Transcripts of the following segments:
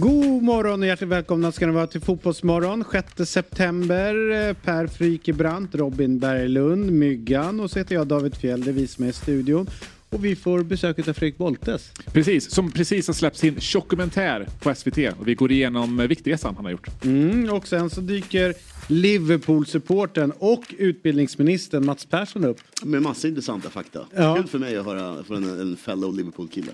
God morgon och hjärtligt välkomna ska ni vara till Fotbollsmorgon. 6 september. Per Frykebrant, Robin Berglund, Myggan och så heter jag David Fjell. Det är vi som är i studion. Och vi får besök av Fredrik Boltes. Precis, som precis har släppt sin dokumentär på SVT och vi går igenom viktiga han har gjort. Mm, och sen så dyker Liverpool-supporten och utbildningsministern Mats Persson upp. Med massa intressanta fakta. Ja. Kul för mig att höra från en, en fellow Liverpool-kille.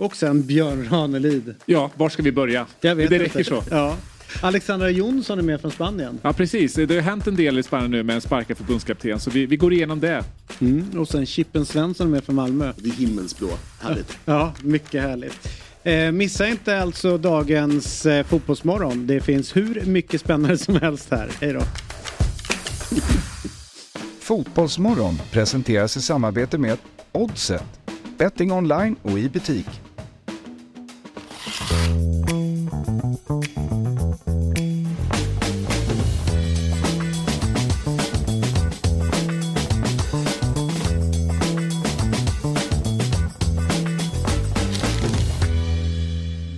Och sen Björn Ranelid. Ja, var ska vi börja? Jag vet det inte. räcker så. Ja. Alexandra Jonsson är med från Spanien. Ja, precis. Det har hänt en del i Spanien nu med en sparkad förbundskapten, så vi, vi går igenom det. Mm. Och sen Chippen Svensson är med från Malmö. Det är himmelsblå. Härligt. Ja, mycket härligt. Eh, missa inte alltså dagens eh, fotbollsmorgon. Det finns hur mycket spännande som helst här. Hej då. Fotbollsmorgon presenteras i samarbete med Oddset, betting online och i butik.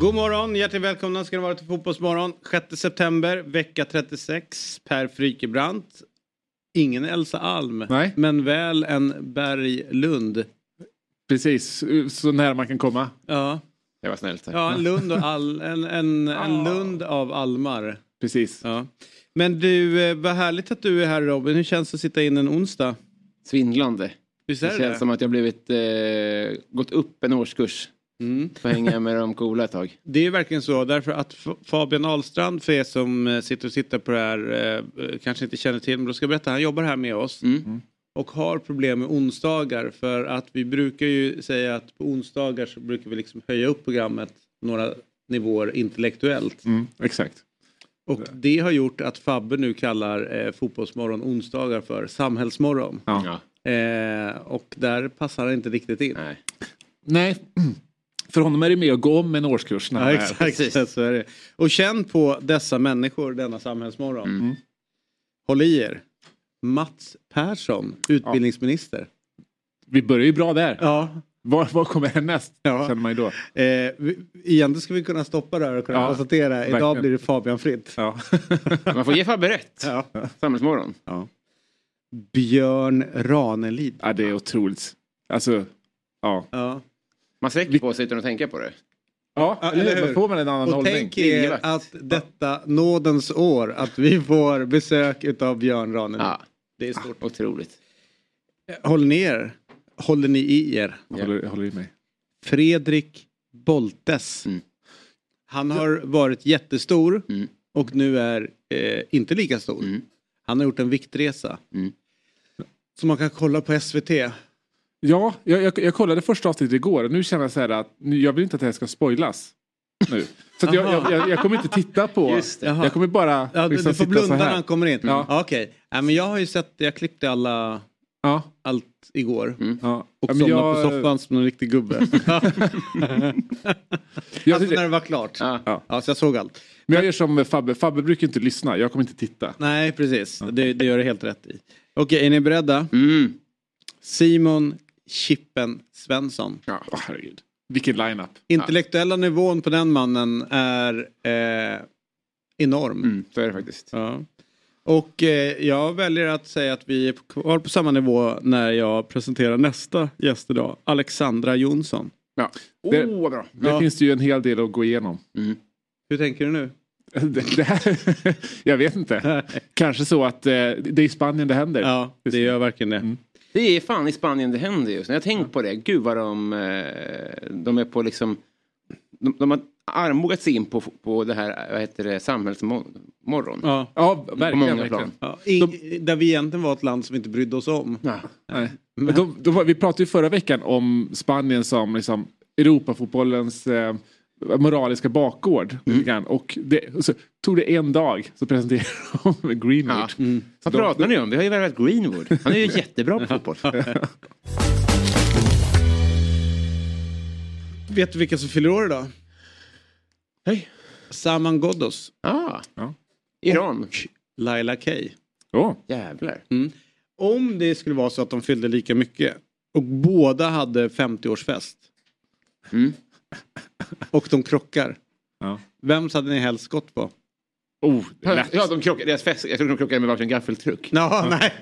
God morgon, hjärtligt välkomna ska ni vara till Fotbollsmorgon. 6 september, vecka 36. Per Frykebrant. Ingen Elsa Alm, Nej. men väl en Berglund. Precis, så nära man kan komma. Ja, Det var snällt. ja en, Lund och all, en, en, en Lund av Almar. Precis. Ja. Men du, eh, vad härligt att du är här Robin. Hur känns det att sitta in en onsdag? Svindlande. Visst Det är känns det det? som att jag blivit eh, gått upp en årskurs. Mm. Får hänga med de coola ett tag. Det är verkligen så därför att Fabian Ahlstrand för er som eh, sitter och tittar på det här eh, kanske inte känner till men då ska jag berätta han jobbar här med oss Mm. och har problem med onsdagar för att vi brukar ju säga att på onsdagar så brukar vi liksom höja upp programmet några nivåer intellektuellt Mm, exakt. och det har gjort att Fabbe nu kallar eh, fotbollsmorgon onsdagar för samhällsmorgon Ja. Ja. eh, och där passar han inte riktigt in. Nej. Nej, för honom är det med att gå om en årskurs. När Ja, här. exakt. Så är det. Och känn på dessa människor denna samhällsmorgon. Mm. Håll i er. Mats Persson, utbildningsminister. Vi börjar ju bra där. Ja. Var, var kommer härnäst? Ja. Känner man ju då. Eh, vi- egentligen ska vi kunna stoppa där och kunna Ja, konstatera. Idag verkligen. blir det Fabian fritt. Ja. Man får ge Fabbe rätt. Ja. Samhällsmorgon. Björn Ranelid. ja, det är otroligt. Alltså, ja. Ja. Man sträcker på sig utan att tänka på det. Ja, eller eller hur? hur? får man en annan Och hållning. tänk er att detta nådens år att vi får besök utav Björn Ranelid. Ja, Det är stort. otroligt. Håll ner. Håller ni i er? Håller, håller i mig. Fredrik Boltes. Mm. Han har varit jättestor Mm. och nu är eh, inte lika stor. Mm. Han har gjort en viktresa. Mm. Som man kan kolla på SVT. Ja, jag, jag, jag kollade första avsnittet igår och nu känner jag så här att nu, jag vill inte att det här ska spoilas. Nu. Så att jag, jag, jag, jag kommer inte titta på. Just det. Jag kommer bara Ja, du, liksom du får blunda när han kommer in. Ja. Ja. Okej, ja, men jag har ju sett, jag klippte alla, Ja, allt igår. Mm. ja. Och ja, somnade jag, på soffan som en riktig gubbe. Alltså när det var klart. Ja. Ja. Ja, så jag såg allt. men jag gör som Fabbe. Fabbe brukar inte lyssna. Jag kommer inte titta. Nej, precis. Det, det gör du helt rätt i. Okej, är ni beredda? Mm. Simon Chippen Svensson. Ja, åh, herregud. Vilken line-up. Intellektuella nivån på den mannen är eh, enorm. Mm. Så är det faktiskt. Ja. Och eh, jag väljer att säga att vi är kvar på samma nivå när jag presenterar nästa gäst idag. Alexandra Jonsson. Ja. Det- Oh, vad bra. Det Ja. finns det ju en hel del att gå igenom. Mm. Hur tänker du nu? Det, det här, jag vet inte. Kanske så att eh, det är i Spanien det händer. Ja, det gör verkligen det. Mm. Det är fan i Spanien det händer just nu. Jag har tänkt på det. Gud vad de, eh, de är på liksom... De, de har armbågat sig in på, på det här, vad heter det, samhällsmorgon. Ja. Ja, På verkligen. många verkligen. plan. Ja, ing- där vi egentligen var ett land som inte brydde oss om. Ja. Nej. Men de, de, vi pratade ju förra veckan om Spanien som liksom Europafotbollens eh, moraliska bakgård. grann. Och, det, och så tog det en dag så presenterade de Greenwood. Ja. Mm. Vad de- pratar ni om? Vi har ju värvat Greenwood. Han är ju jättebra på fotboll. Vet du vilka som fyller år idag? Hej. Saman Ghoddos. Ah. Ja. Iran. Laila Kay. Åh, Jävlar. Om det skulle vara så att de fyllde lika mycket och båda hade 50-årsfest Mm. Och de krockar. Ja. Vems hade ni helst gått på? Oh, lätt. Ja, de krockade, deras fest, jag tror de krockade med varsin gaffeltruck. Ja, nej.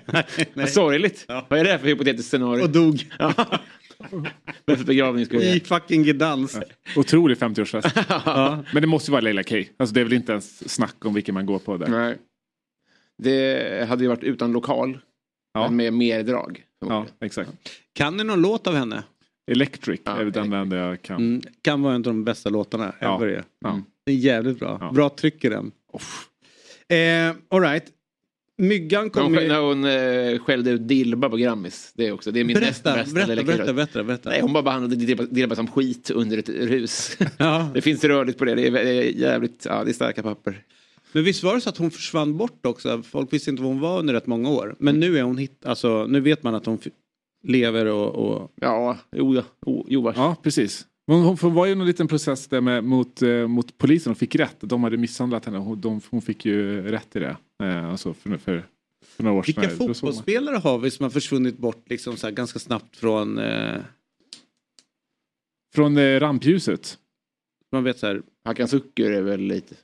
nej, sorgligt. Ja. Vad är det för hypotetiskt scenario? Och dog Vem för begravning ska i jag fucking Gdansk. Otrolig 50-årsfest. Ja. Men det måste ju vara Leila K. Alltså det är väl inte ens snack om vilken man går på där. Nej. Det hade ju varit utan lokal. Ja. Men med mer drag. Ja, exakt. Kan ni någon låt av henne? Electric Ja, är den enda jag kan. Mm, kan vara en av de bästa låtarna Ja. ever. är. Ja. Det är jävligt bra. Ja. Bra tryck i den. Eh, all right. Myggan När hon, kommer... skä- när hon eh, skällde ut Dilba på Grammis. Det är också, det är min näst Berätta, bästa berätta, berätta, berätta, berätta. Nej, hon bara behandlade Dilba, Dilba som skit under ett rus. Ja. det finns rörligt på det. Det är, det är jävligt, ja det är starka papper. Men visst var det så att hon försvann bort också? Folk visste inte var hon var under rätt många år. Men nu är hon hit, alltså nu vet man att hon lever och... och... Ja, jo, jo vars. Ja, precis. Men hon, hon var ju en liten process där med, mot, eh, mot polisen och fick rätt. De hade misshandlat henne. Hon, de, hon fick ju rätt i det. Eh, alltså för, för, för några år Vilka sedan. Man- fotbollsspelare har vi som har försvunnit bort liksom så här ganska snabbt från... Eh, Från eh, rampljuset. man vet så här... Hakan Sucker är väl lite...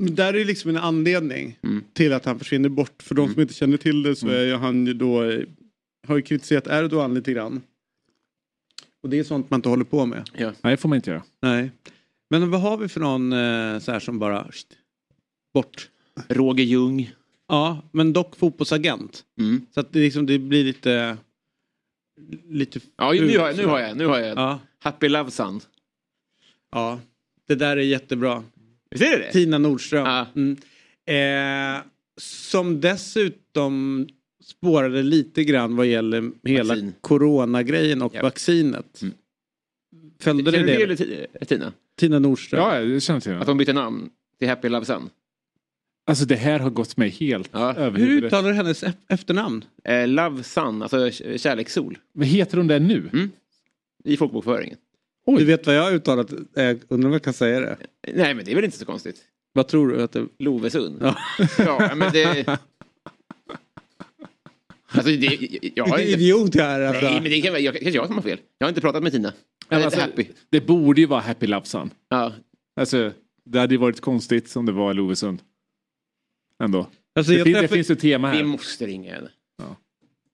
Men Där är liksom en anledning Mm. till att han försvinner bort. För de som inte känner till det så är ju han ju då... Har ju kritiserat Erdogan lite grann. Och det är sånt man inte håller på med. Ja. Nej, det får man inte göra. Nej. Men vad har vi för någon eh, så här som bara... Sht, bort. Roger Ljung. Ja, men dock fotbollsagent. Mm. Så att det, liksom, det blir lite... Lite... Ja, nu har, jag, nu har jag, nu har jag. Ja, Happy Love Sand. ja. Det där är jättebra. Visst är det det? Tina Nordström. Ja. Mm. Eh, som dessutom spårade lite grann vad gäller hela Vaccin. coronagrejen och Ja. vaccinet. Mm. Följde Känner du det? till det, Tina? Tina Nordström. Ja, jag känner till Att det. de bytte namn till Happy Love Sand? Alltså det här har gått mig helt Ja. över Hur uttalar du hennes ef- efternamn? Eh, Love Sun, alltså kärlekssol. Vad heter hon där nu? I folkbokföringen. Du vet vad jag har uttalat? Eh, undrar om jag kan säga det. Nej men det är väl inte så konstigt. Vad tror du? Att det... Lovesund. Ja. ja men det... Alltså det... Jag har Vilken inte... idiot jag är. Alltså. Nej men det kan vara jag, kanske jag som har fel. Jag har inte pratat med Tina. Men alltså, happy. Det borde ju vara Happy Love Sun. Ja. Alltså, det hade ju varit konstigt som det var i Lovesund. Ändå. Alltså, Det, fin, det träffade- finns ett tema Vi här. måste ringa henne.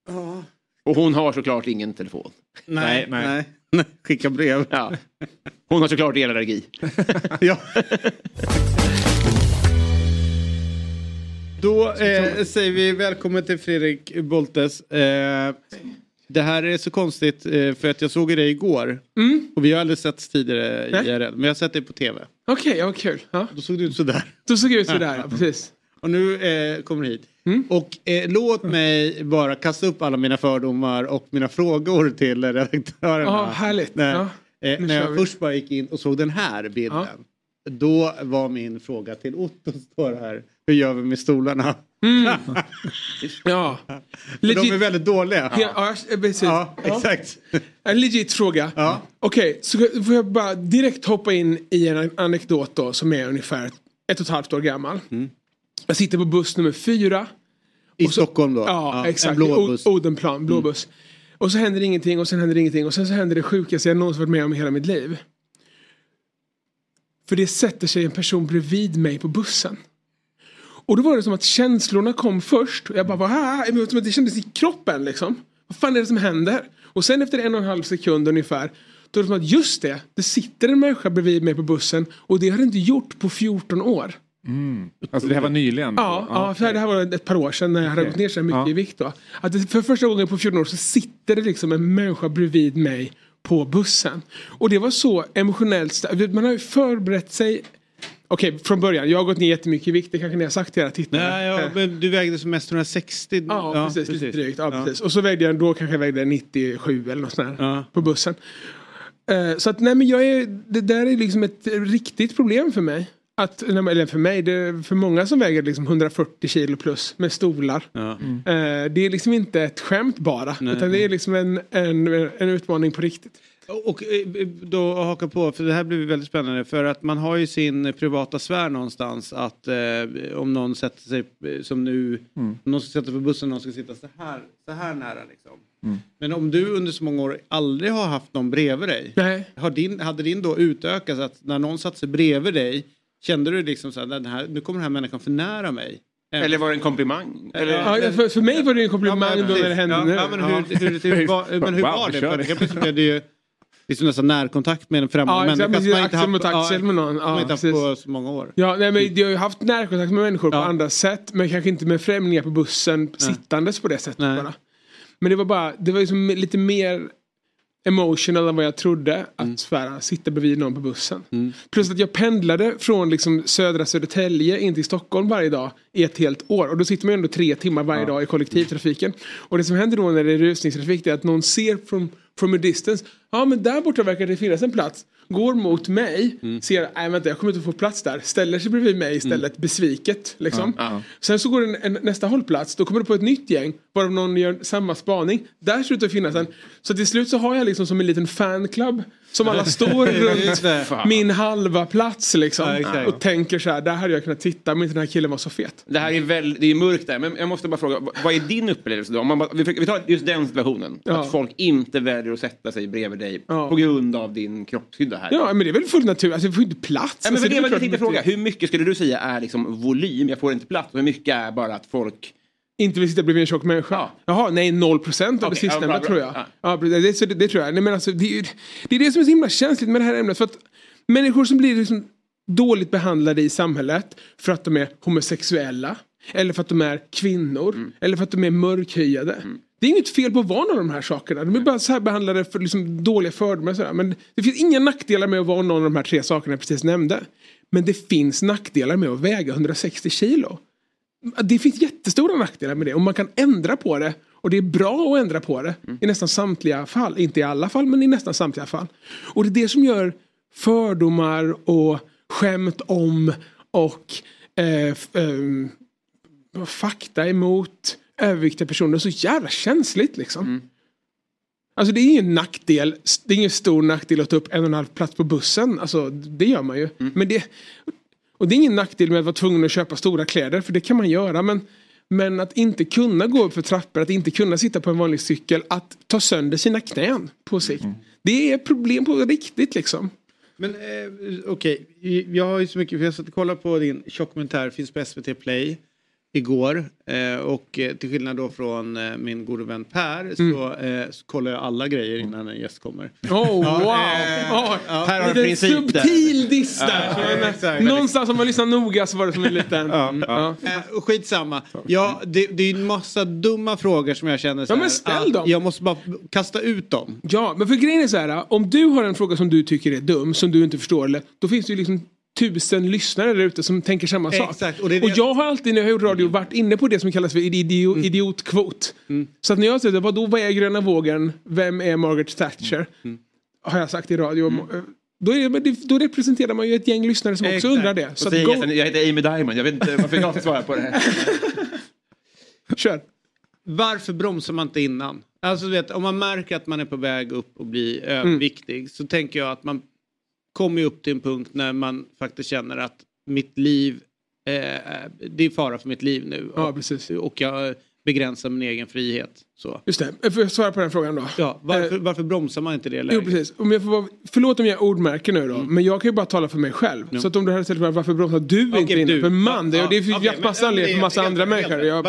Ja. Och hon har såklart ingen telefon. Nej, Nej, nej. nej. Skicka brev. Ja. Hon har såklart elallergi. Ja. Då eh, säger vi välkommen till Fredrik Boltes. Eh, det här är så konstigt eh, för att jag såg dig igår. Och vi har aldrig setts tidigare Nej. IRL, men jag har sett dig på tv. Okej, ja, kul. Ja. Då såg du ut sådär. Då såg jag ut sådär, ja, precis. Och nu eh, kommer du hit. Mm. Och eh, låt mig bara kasta upp alla mina fördomar och mina frågor till redaktörerna. Ja, härligt. När, Ja, eh, när jag först bara gick in och såg den här bilden. Då var min fråga till Otto står här. Hur gör vi med stolarna? Ja. För de är Legit, väldigt dåliga. ja, ja, precis. Ja, Ja. exakt. En legit fråga. Ja. Okej, så får jag bara direkt hoppa in i en anekdot då som är ungefär ett och ett halvt år gammal. Mm. Jag sitter på buss nummer fyra. I Stockholm då? Ja, exakt. En blå buss. Mm. Odenplan, blå buss. Och så händer ingenting och sen händer ingenting och sen så händer det sjukaste jag någonsin varit med om i hela mitt liv. För det sätter sig en person bredvid mig på bussen. Och då var det som att känslorna kom först. Och jag bara, ah, det kändes i kroppen liksom. Vad fan är det som händer? Och sen efter en och en halv sekund ungefär. Då är det som att just det, det sitter en människa bredvid mig på bussen. Och det har det inte gjort på 14 år. Alltså det här var nyligen. Ja, ja, för det här var ett par år sedan när jag hade Okej. gått ner så mycket Ja. i vikt. Då. Att det, för första gången på 14 år så sitter det liksom en människa bredvid mig på bussen. Och det var så emotionellt. Man har ju förberett sig. Okej, från början. Jag har gått ner jättemycket i vikt. Det kanske ni har sagt till era tittare. Nej, ja, Eh, men du vägde som mest 160. Ja, precis, Lite drygt. Ja, Precis. Och så vägde jag, då kanske jag vägde 97 eller något sånt där Ja. på bussen. Eh, så att nej men jag är, det där är liksom ett riktigt problem för mig. Att, eller för mig, det för många som väger liksom 140 kilo plus med stolar. Ja. Eh, det är liksom inte ett skämt bara. Nej. Utan det är liksom en, en, en utmaning på riktigt. Och eh, då haka på, för det här blir väldigt spännande. För att man har ju sin privata sfär någonstans. Att eh, om någon sätter sig, eh, som nu, om någon ska sätta sig på bussen och någon ska sitta så här, så här nära liksom. Men om du under så många år aldrig har haft någon bredvid dig. Nej. Har din, hade din då utökats att när någon satte sig bredvid dig kände du liksom så här, den här nu kommer den här människan för nära mig. Eller var det en komplimang? Eller, Ja, för, för mig var det en komplimang då när det hände ja, nu. Ja, men hur, hur, hur, hur, var, men hur Wow, var det? För Helt plötsligt blev det ju liksom nästan närkontakt med en främmande Ja, människa. som man mot haft- axel med någon. Ja, inte haft på så många år. Ja, nej, men jag har ju haft närkontakt med människor på andra sätt. Men kanske inte med främlingar på bussen sittandes på det sättet Nej. bara. Men det var bara, det var liksom lite mer emotional än vad jag trodde. Att Mm. här, sitta bredvid någon på bussen. Plus att jag pendlade från liksom södra Södertälje in till Stockholm varje dag i ett helt år. Och då sitter man ju ändå tre timmar varje dag i kollektivtrafiken. Och det som händer då när det är rusningstrafik är att någon ser from, from a distance. Ja men där borta verkar det finnas en plats. Går mot mig, ser, nej vänta jag kommer inte få plats där. Ställer sig bredvid mig istället, besviket. Liksom. Sen så går det en, en, nästa hållplats, då kommer det på ett nytt gäng. Varav någon gör samma spaning. Där slutar det finnas en. Så till slut så har jag liksom som en liten fanclub. Som alla står det. runt min halva plats liksom. Ja, och tänker så här, där hade jag kunnat titta om inte den här killen var så fet. Det här är väl, det är mörkt där, men jag måste bara fråga, vad är din upplevelse då? Om man bara, vi, tar just den situationen, Ja. att folk inte väljer att sätta sig bredvid dig Ja. på grund av din kroppshydda här. Ja men det är väl fullt naturligt, alltså, jag får inte plats. Nej, men alltså, det, var det jag tänkte fråga, hur mycket skulle du säga är liksom volym, jag får inte plats, och hur mycket är bara att folk... Inte vill sitta bredvid en tjock människa? Ja. Jaha, nej 0 procent av Okej, det sistnämnda tror jag. Ja. Ja. det, det, det tror jag. Nej, men alltså, det, det är det som är så himla känsligt med det här ämnet. För att människor som blir liksom dåligt behandlade i samhället för att de är homosexuella. Eller för att de är kvinnor. Mm. Eller för att de är mörkhyade. Det är inget fel på att vara någon av de här sakerna. De är bara så här behandlade för liksom dåliga fördomar. och sådär. Men det finns inga nackdelar med att vara någon av de här tre sakerna jag precis nämnde. Men det finns nackdelar med att väga 160 kilo. Det finns jättestora nackdelar med det och man kan ändra på det. Och det är bra att ändra på det i nästan samtliga fall. Inte i alla fall men i nästan samtliga fall. Och det är det som gör fördomar och skämt om och eh, ehm, fakta emot överviktiga personer så jävla känsligt liksom. Alltså det är ingen nackdel, det är ingen stor nackdel att ta upp en och en halv plats på bussen. Alltså det gör man ju. Men det, och det är ingen nackdel med att vara tvungen att köpa stora kläder för det kan man göra. Men, men att inte kunna gå upp för trappor, att inte kunna sitta på en vanlig cykel, att ta sönder sina knän på sikt. Det är problem på riktigt liksom. Men eh, okej, jag har ju så mycket, för jag satt och kollade på din dokumentär, finns på SVT Play igår. Eh, och eh, till skillnad då från eh, min gode vän Per så, eh, så kollar jag alla grejer innan en gäst kommer. Oh, wow! eh, Oh, Här har du liten princip där. subtil diss där. Men, exakt. Någonstans om man lyssnar noga så var det som en liten... Mm, ja. Eh, och skitsamma. Ja, det, det är en massa dumma frågor som jag känner så Ja, men här, ställ dem. Jag måste bara kasta ut dem. Ja, men för grejen är så här. Om du har en fråga som du tycker är dum, som du inte förstår, då finns det ju liksom tusen lyssnare där ute som tänker samma sak. Exakt, och det är det- jag har alltid när jag har gjort radio varit inne på det som kallas för idio, Mm. idiotkvot. Så att när jag säger vadå, vad är gröna vågen, vem är Margaret Thatcher? Mm. Har jag sagt i radio. Då, är det, men det, då representerar man ju ett gäng lyssnare som också Exakt. undrar det. Så go, jag heter Amy Diamond, jag vet inte varför jag ska svara på det här. kör. Varför bromsar man inte innan? Alltså du vet, om man märker att man är på väg upp och blir överviktig så tänker jag att man kommer ju upp till en punkt när man faktiskt känner att mitt liv, eh, det är fara för mitt liv nu. Ja, och, precis. och jag begränsar min egen frihet. Så. Just det, får jag svara på den frågan då? Ja, varför, varför bromsar man inte det Jo läget? precis. Om jag får vara, förlåt om jag ordmärker nu då. Mm. Men jag kan ju bara tala för mig själv. Så att om du hade ställt frågan varför bromsar du inte Okej, in? du. För man, det, Ja, det finns okej, okay, massa anledningar för massa andra människor. Jag,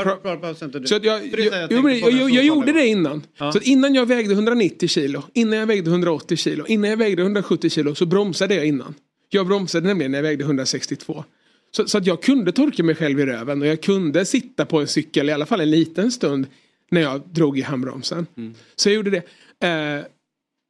inte så att jag, För är jo, gjorde det innan. Så innan jag vägde 190 kilo, innan jag vägde 180 kilo, innan jag vägde 170 kilo så bromsade jag innan. Jag bromsade nämligen när jag vägde 162. Så, så att jag kunde torka mig själv i röven och jag kunde sitta på en cykel i alla fall en liten stund när jag drog i handbromsen. Mm. Så jag gjorde det. Eh,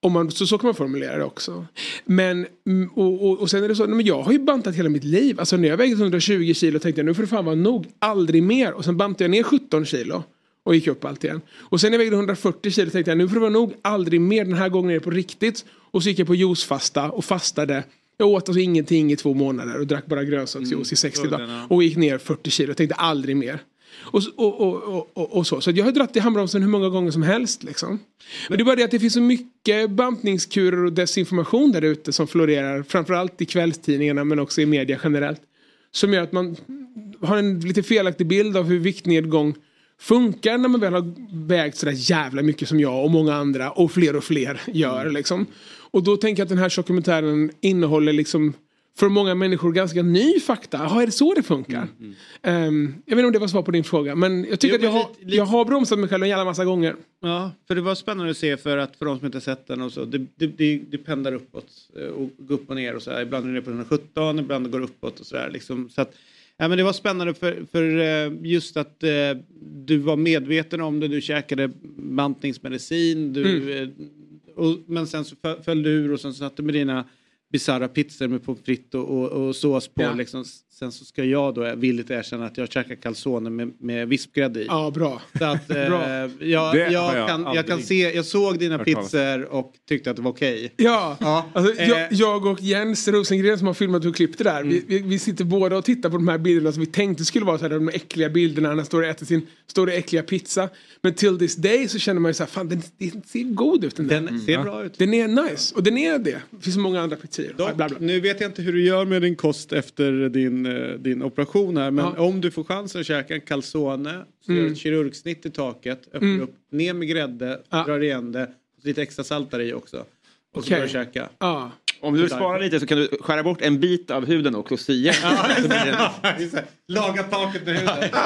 om man, så, så kan man formulera det också. Men, mm, och, och, och sen är det så, men jag har ju bantat hela mitt liv. Alltså när jag vägde 120 kilo tänkte jag nu får det fan vara nog, aldrig mer. Och sen bantade jag ner 17 kilo. Och gick upp allt igen. Och sen när jag vägde 140 kilo tänkte jag nu får det vara nog, aldrig mer. Den här gången är det på riktigt. Och så gick jag på juicefasta och fastade. Jag åt alltså ingenting i två månader och drack bara grönsaksjuice i 60 så dagar. Och gick ner 40 kilo och tänkte aldrig mer. Och, och, och, och, så. Så jag har dratt i handbromsen hur många gånger som helst. Liksom. Men det är bara det att det finns så mycket bantningskurer och desinformation där ute som florerar. Framförallt i kvällstidningarna men också i media generellt. Som gör att man har en lite felaktig bild av hur viktnedgång funkar när man väl har vägt sådär jävla mycket som jag och många andra och fler och fler gör liksom. Och då tänker jag att den här dokumentären innehåller liksom för många människor ganska ny fakta. Jaha, är det så det funkar? Ehm, jag vet inte om det var svar på din fråga men jag tycker Jo, att jag har, lite- jag har bromsat mig själv en jävla massa gånger. Ja, för det var spännande att se för att för de som inte sett den och så. Det, det, det, det pendlar uppåt eh, och går upp och ner och så här. Ibland är det på 117, ibland går det uppåt och så där liksom. Så att, ja, men det var spännande för, för eh, just att eh, du var medveten om det, du käkade bantningsmedicin, du, eh, och, men sen så fö- föll du ur och sen satt du med dina bisarra pizzor med pommes frites och, och, och sås på. Ja. Liksom. Sen så ska jag då villigt erkänna att jag käkar calzone med, med vispgrädde i. Ja, bra. Så att, eh, Bra. jag, jag, jag kan, jag kan se, jag såg dina pizzor och tyckte att det var okej. Ja, Ja, Alltså, eh. jag, jag och Jens Rosengren som har filmat och klippt det där. Vi, vi, vi sitter båda och tittar på de här bilderna som vi tänkte skulle vara så här, de äckliga bilderna när han står och äter sin stora äckliga pizza. Men till this day så känner man ju så här, fan den, den ser god ut den där. Den ser bra ut. Den är nice och den är det. Det finns så många andra pizzerior. Dock, Bla, bla. Nu vet jag inte hur du gör med din kost efter din, eh, din operation här. Men Ja. om du får chansen att käka en calzone, så gör ett kirurgsnitt i taket, öppnar upp, ner med grädde, Ja. drar igen det, lite extra salt där i också. Och så Okej. börjar du käka. Ja. Om du vill spara lite så kan du skära bort en bit av huden också och sy igen. Så blir det- Laga taket med huvudet.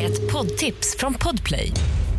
Ett poddtips från Podplay.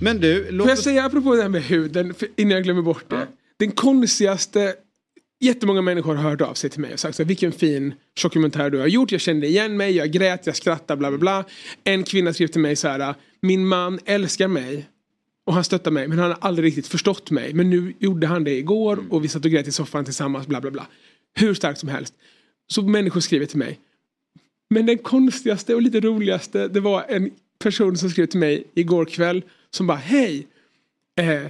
Men du, låt Får jag oss... säga apropå det här med huden, innan jag glömmer bort det. Den konstigaste, jättemånga människor har hört av sig till mig och sagt så här, vilken fin dokumentär du har gjort. Jag kände igen mig, jag grät, jag skrattade, bla bla bla. En kvinna skrev till mig så här, min man älskar mig och han stöttar mig men han har aldrig riktigt förstått mig. Men nu gjorde han det igår och vi satt och grät i soffan tillsammans, bla bla bla. Hur starkt som helst. Så människor skriver till mig. Men den konstigaste och lite roligaste det var en person som skrev till mig igår kväll som bara hej. Eh,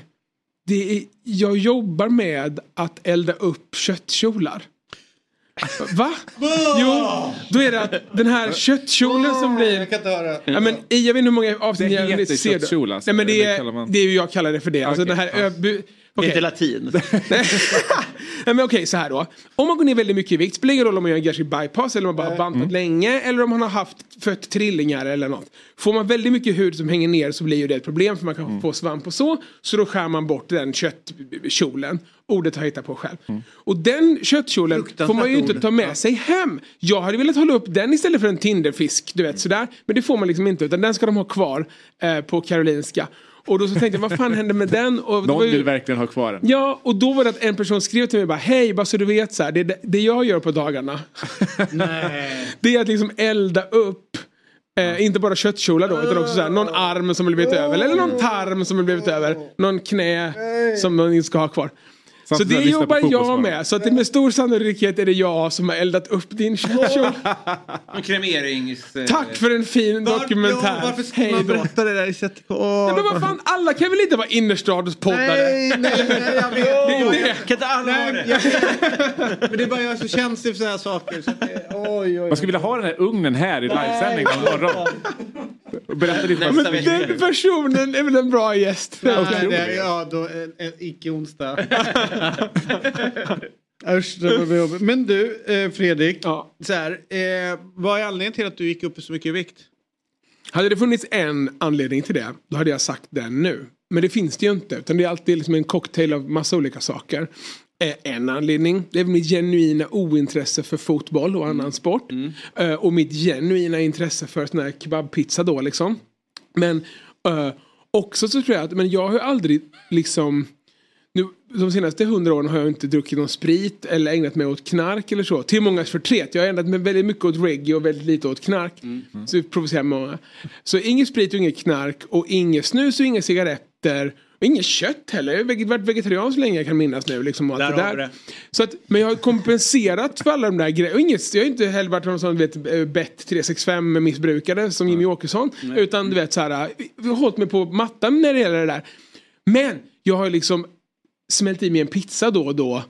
det är, jag jobbar med att elda upp köttkjolar. Va? Jo, då är det att den här köttkjolen som blir... Jag kan inte höra. Ja, men, jag vet inte hur många avsnitt Det jag heter ser. köttkjol, alltså. Nej, men det, är, man- det är ju jag kallar det för det. Alltså den här Okej. inte latin. Nej men okej så här då. Om man går ner väldigt mycket i vikt, spelar ingen roll om man gör en gastric bypass eller om man bara har bantat länge eller om man har haft fött trillingar eller något. Får man väldigt mycket hud som hänger ner så blir ju det ett problem för man kan få svamp och så. Så då skär man bort den köttkjolen. Ordet har jag hittat på själv. Och den köttkjolen får man ju inte ord. ta med sig hem. Jag hade velat hålla upp den istället för en Tinderfisk, du vet sådär. Men det får man liksom inte utan den ska de ha kvar eh, på Karolinska. Och då så tänkte jag, vad fan hände med den? Och Någon var ju- vill verkligen ha kvar den. Ja, och då var det att en person skrev till mig bara hej, bara så du vet så här, det, det jag gör på dagarna. det är att liksom elda upp Eh, inte bara köttkjolar då utan också så här, någon arm som har blivit över eller någon tarm som har blivit över. Någon knä som man inte ska ha kvar. Så det som på jobbar jag med. Så att det med stor sannolikhet är det jag som har eldat upp din. En kremerings... eh, Tack för en fin dokumentär. Ja, varför ska Hej man då. berätta det där i sättet på... Nej, men vad fan, alla kan väl inte vara innerstadspoddare? Nej, nej, nej, jag vet. Det det. Kan inte alla ha Nej, det? Men det är bara jag är så känslig för sådana här saker. Så att det, oj, oj, Man skulle vilja ha den här ugnen här i livesändning imorgon. Berätta ditt Nästa fasta vecka. Den personen är väl en bra gäst. Nej, det är, ja, då, en, en icke-onsdag. Usch, det var jobbigt. Men du, eh, Fredrik. Ja. Så här, eh, vad är anledningen till att du gick upp så mycket i vikt? Hade det funnits en anledning till det, då hade jag sagt den nu. Men det finns det ju inte, utan det är alltid liksom en cocktail av massa olika saker. Eh, En anledning, det är mitt genuina ointresse för fotboll och annan sport. Eh, Och mitt genuina intresse för sån här kebabpizza då liksom. Men eh, också så tror jag att, men jag har aldrig liksom de senaste hundra åren har jag inte druckit någon sprit eller ägnat mig åt knark eller så. Till mångas förtret. Jag har ägnat mig väldigt mycket åt reggae och väldigt lite åt knark. Så det provocerar många. Så inget sprit och inget knark och inget snus och inga cigaretter Och inget kött heller. Jag har varit vegetarian så länge jag kan minnas nu. Liksom, allt Där det där. det. Så att, men jag har kompenserat för alla de där grejerna. Inget, jag har inte heller varit någon sån vet, eh, bet 365 missbrukare som Jimmy Åkesson. Utan du vet så här, vi har hållit mig på mattan när det gäller det där. Men jag har liksom smält i mig en pizza då och då.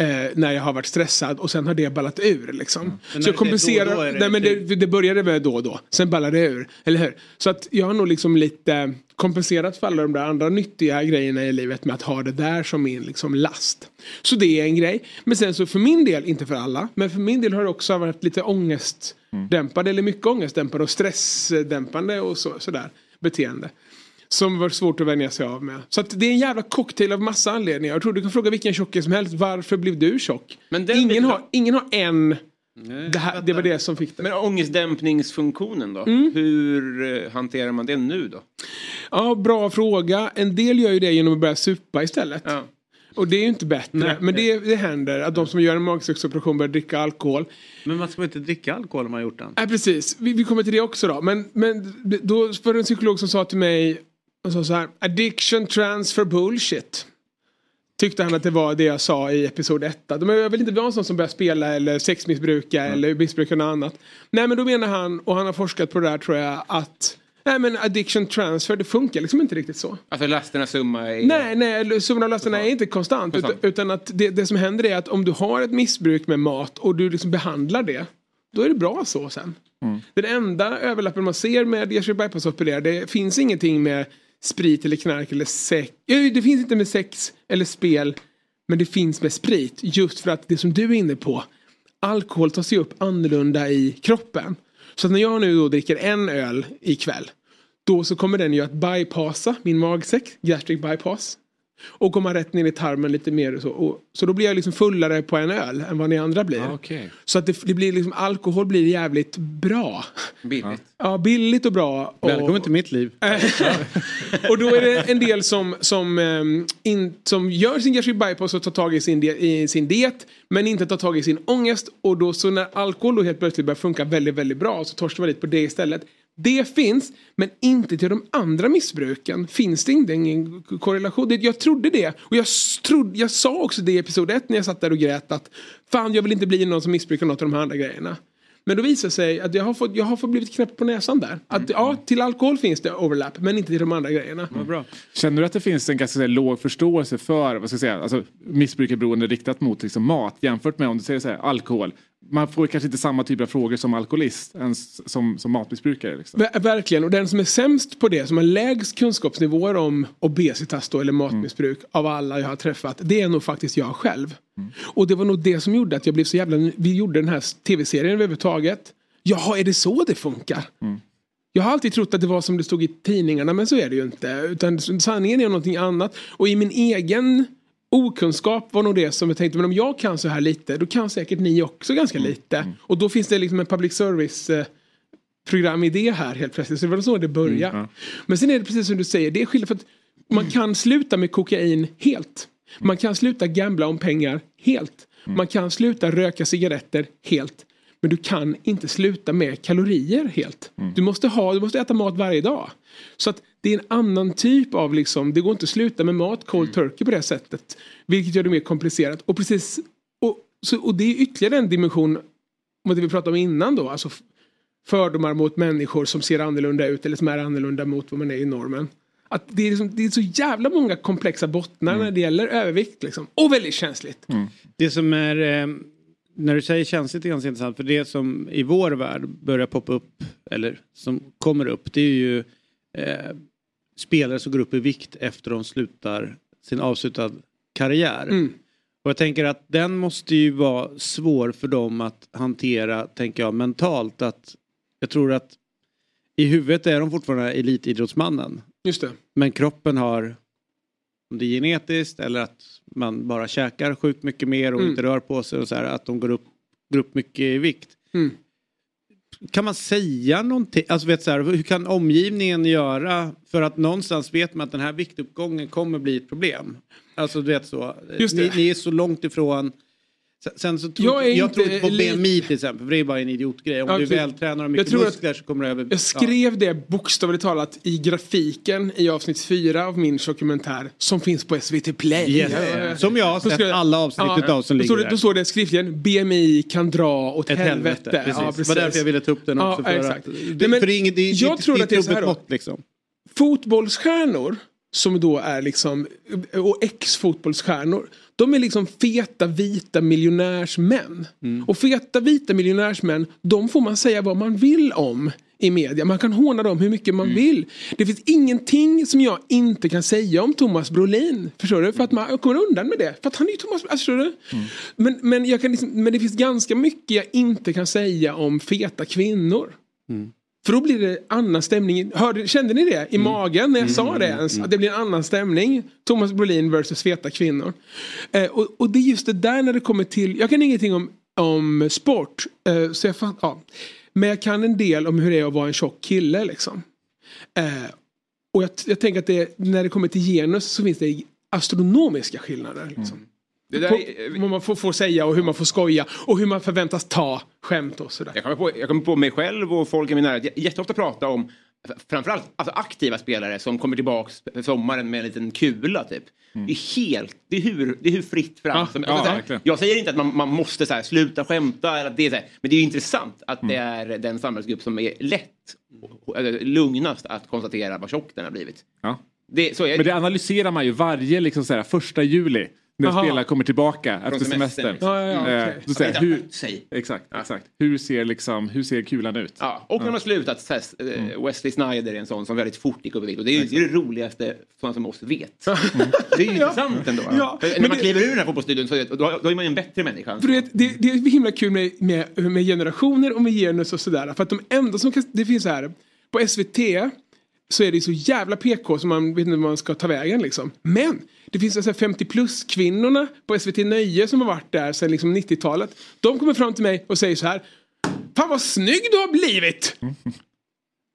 Eh, när jag har varit stressad och sen har det ballat ur liksom. Men Så jag kompenserar. det nej, men det, det började med då och då. Sen ballade det ur. Eller hur? Så att jag har nog liksom lite kompenserat för alla de där andra nyttiga grejerna i livet med att ha det där som min liksom last. Så det är en grej. Men sen så för min del, inte för alla, men för min del har det också varit lite ångestdämpande eller mycket ångestdämpande och stressdämpande och så, sådär beteende. Som var svårt att vänja sig av med. Så att det är en jävla cocktail av massa anledningar. Jag tror du kan fråga vilken tjockis som helst. Varför blev du tjock? Men ingen, blir- har, ingen har en. Det, här, det var det som fick det. Men ångestdämpningsfunktionen då? Mm. Hur eh, hanterar man det nu då? Ja, bra fråga. En del gör ju det genom att börja supa istället. Ja. Och det är ju inte bättre. Men det, det händer att de som gör en magsäcksoperation börjar dricka alkohol. Men man ska väl inte dricka alkohol om man har gjort den? Nej precis, vi, vi kommer till det också då. Men, men då var det en psykolog som sa till mig, och sa så här, addiction transfer bullshit. Tyckte han att det var det jag sa i episod 1. De är väl inte vara en sån som börjar spela eller sexmissbruka eller missbruka något annat. Nej men då menar han, och han har forskat på det där tror jag, att Nej men addiction transfer, det funkar liksom inte riktigt så. Alltså lasternas summa är... Nej, nej, summan av lasterna är inte konstant. Utan, utan att det, det som händer är att om du har ett missbruk med mat och du liksom behandlar det. Då är det bra så sen. Den enda överlappen man ser med Jerzy bypass opererad det finns ingenting med sprit eller knark eller sex. Det finns inte med sex eller spel. Men det finns med sprit. Just för att det som du är inne på. Alkohol tar sig upp annorlunda i kroppen. Så att när jag nu då dricker en öl ikväll. Då så kommer den ju att bypassa min magsäck, gastric bypass. Och komma rätt ner i tarmen lite mer och så. Och, så då blir jag liksom fullare på en öl än vad ni andra blir. Okej. Så att det, det blir liksom, alkohol blir jävligt bra. Billigt. Ja, billigt och bra. Och, Välkommen till mitt liv. och då är det en del som, som, ehm, in, som gör sin gastric bypass och tar tag i sin, di- i sin diet. Men inte tar tag i sin ångest. Och då så när alkohol då helt plötsligt börjar funka väldigt, väldigt bra så torstar man dit på det istället. Det finns, men inte till de andra missbruken. Finns det inte ingen korrelation? Jag trodde det. Och jag, trodde, jag sa också det i episod 1 när jag satt där och grät att fan jag vill inte bli någon som missbrukar något av de här andra grejerna. Men då visar det sig att jag har fått, jag har fått blivit knäppt på näsan där. Att ja, till alkohol finns det overlap, men inte till de andra grejerna. Känner du att det finns en ganska låg förståelse för vad ska jag säga, alltså, missbrukarberoende riktat mot liksom, mat jämfört med om du säger så här, alkohol? Man får kanske inte samma typ av frågor som alkoholist ens som, som matmissbrukare. Liksom. Ver- Verkligen, och den som är sämst på det, som har lägst kunskapsnivåer om obesitas då, eller matmissbruk av alla jag har träffat, det är nog faktiskt jag själv. Och det var nog det som gjorde att jag blev så jävla... Vi gjorde den här tv-serien överhuvudtaget. Jaha, är det så det funkar? Jag har alltid trott att det var som det stod i tidningarna men så är det ju inte. Utan sanningen är någonting annat. Och i min egen okunskap var nog det som jag tänkte men om jag kan så här lite då kan säkert ni också ganska lite. Och då finns det liksom en public service eh, programidé här helt plötsligt. Så det var så det började. Men sen är det precis som du säger, det är skillnad för att man kan sluta med kokain helt. Man kan sluta gambla om pengar helt. Man kan sluta röka cigaretter helt. Men du kan inte sluta med kalorier helt. Du måste ha, du måste äta mat varje dag. Så att det är en annan typ av liksom, det går inte att sluta med mat, cold turkey på det sättet. Vilket gör det mer komplicerat. Och precis, och, så, och det är ytterligare en dimension mot det vi pratade om innan då. Alltså fördomar mot människor som ser annorlunda ut eller som är annorlunda mot vad man är i normen. Att det, är liksom, det är så jävla många komplexa bottnar när det gäller övervikt. Liksom. Och väldigt känsligt. Det som är, eh, när du säger känsligt är ganska intressant. För det som i vår värld börjar poppa upp, eller som kommer upp, det är ju eh, spelare som går upp i vikt efter de slutar sin avslutad karriär. Mm. Och jag tänker att den måste ju vara svår för dem att hantera, tänker jag, mentalt. Att jag tror att i huvudet är de fortfarande elitidrottsmannen. Just det. Men kroppen har, om det är genetiskt eller att man bara käkar sjukt mycket mer och Mm. inte rör på sig och så här, att de går upp, går upp mycket i vikt. Mm. Kan man säga någonting, alltså vet så här, hur kan omgivningen göra för att någonstans vet man att den här viktuppgången kommer bli ett problem? Alltså du vet så, ni, ni är så långt ifrån Sen- så tror Jag jag, tror på BMI till exempel, för det är bara en idiotgrej. Om Ja, du är okej. vältränad och Jag mycket att- muskler så kommer du över... Jag skrev det bokstavligt talat i grafiken i avsnitt fyra av min dokumentär som finns på SVT Play. Yes. Ja. Som jag har sett jag- alla avsnitt utav som ligger det, där. Då står det skriftligen BMI kan dra åt Ett helvete. helvete. Precis. Det var därför jag ville ta upp den också. Ja, för exakt. Att, Nej, det, men för det är inget, det är, jag tror det att det är så här då. liksom. fotbollsstjärnor som då är liksom och ex-fotbollsstjärnor. De är liksom feta vita miljonärsmän. Mm. Och feta vita miljonärsmän, de får man säga vad man vill om i media. Man kan håna dem hur mycket Mm. man vill. Det finns ingenting som jag inte kan säga om Thomas Brolin. Förstår du? För att man kommer undan med det. För att han är ju Thomas alltså, förstår du? Mm. Men, men, jag kan liksom, men det finns ganska mycket jag inte kan säga om feta kvinnor. För då blir det annan stämning. Hörde, kände ni det i magen när jag sa det ens? Att det blir en annan stämning. Thomas Brolin versus feta kvinnor. Eh, och, och det är just det där när det kommer till, jag kan ingenting om, om sport. Eh, så jag fatt, ja. Men jag kan en del om hur det är att vara en tjock kille liksom. Eh, och jag, jag tänker att det, när det kommer till genus så finns det astronomiska skillnader. Liksom. Det där På, är- vad man får, får säga och hur man får skoja och hur man förväntas ta skämt och sådär. Jag kommer, på, jag kommer på mig själv och folk i min närhet jä- jätteofta prata om framförallt alltså aktiva spelare som kommer tillbaks för sommaren med en liten kula typ. Det är helt, det är hur, det är hur fritt fram Ja, som, ja, alltså, så här. Jag säger inte att man, man måste så här, sluta skämta, eller att det är så här, men det är ju intressant att det är den samhällsgrupp som är lätt, lugnast att konstatera vad tjock den har blivit. Ja. Det, så är Men det analyserar man ju varje liksom, så här, första juli. När Aha. spelare kommer tillbaka efter semestern, semestern. liksom. Ja, ja, ja, Eh, säger inte hur, exakt, exakt. Hur ser, liksom, hur ser kulan ut? Ja, och när man slutat, så här, eh, Wesley Snyder är en sån som väldigt fort gick upp i vikt. Och det är ju det, är det roligaste sådana som oss vet. Det är ju intressant ändå. Ja, För men när man det- kliver ur den här fotbollsstudion så då, då är man ju en bättre människa. För det, det, det är himla kul med, med, med generationer och med genus och sådär. För att de enda som kan, det finns så här, på SVT så är det så jävla PK som man vet inte var man ska ta vägen liksom. Men det finns alltså 50 plus kvinnorna på SVT Nöje som har varit där sedan liksom 90-talet. De kommer fram till mig och säger så här. Fan vad snygg du har blivit!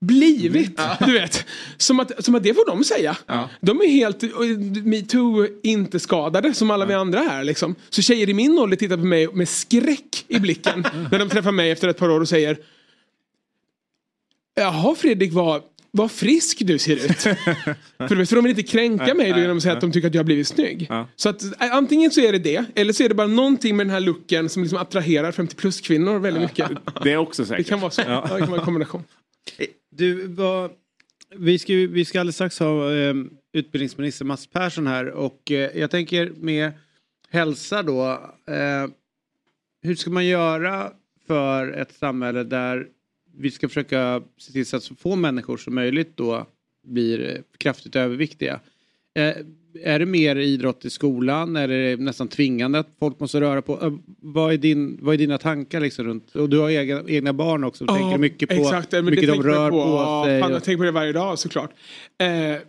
Blivit, du vet. Som att, som att det får de säga. De är helt metoo inte skadade som alla vi andra här liksom. Så tjejer i min ålder tittar på mig med skräck i blicken när de träffar mig efter ett par år och säger Jaha Fredrik, vad, vad frisk du ser ut. för, vet, för de vill inte kränka mig genom att säga att de tycker att jag har blivit snygg. Ja. Så att eh, antingen så är det det, eller så är det bara någonting med den här looken som liksom attraherar 50 plus kvinnor väldigt mycket. Det är också Det säkert. kan vara så. Ja. det kan vara en kombination. Du, vad, vi, ska, vi ska alldeles strax ha eh, utbildningsminister Mats Persson här och eh, jag tänker med hälsa då. Eh, hur ska man göra för ett samhälle där vi ska försöka se till så att så få människor som möjligt då blir kraftigt överviktiga? Eh, är det mer idrott i skolan? Är det nästan tvingande att folk måste röra på? Eh, vad, är din, vad är dina tankar liksom runt? Och du har egna, egna barn också. Du tänker mycket på exakt, mycket de rör på, Ja, sig. fan, och- jag tänker på det varje dag såklart. Eh,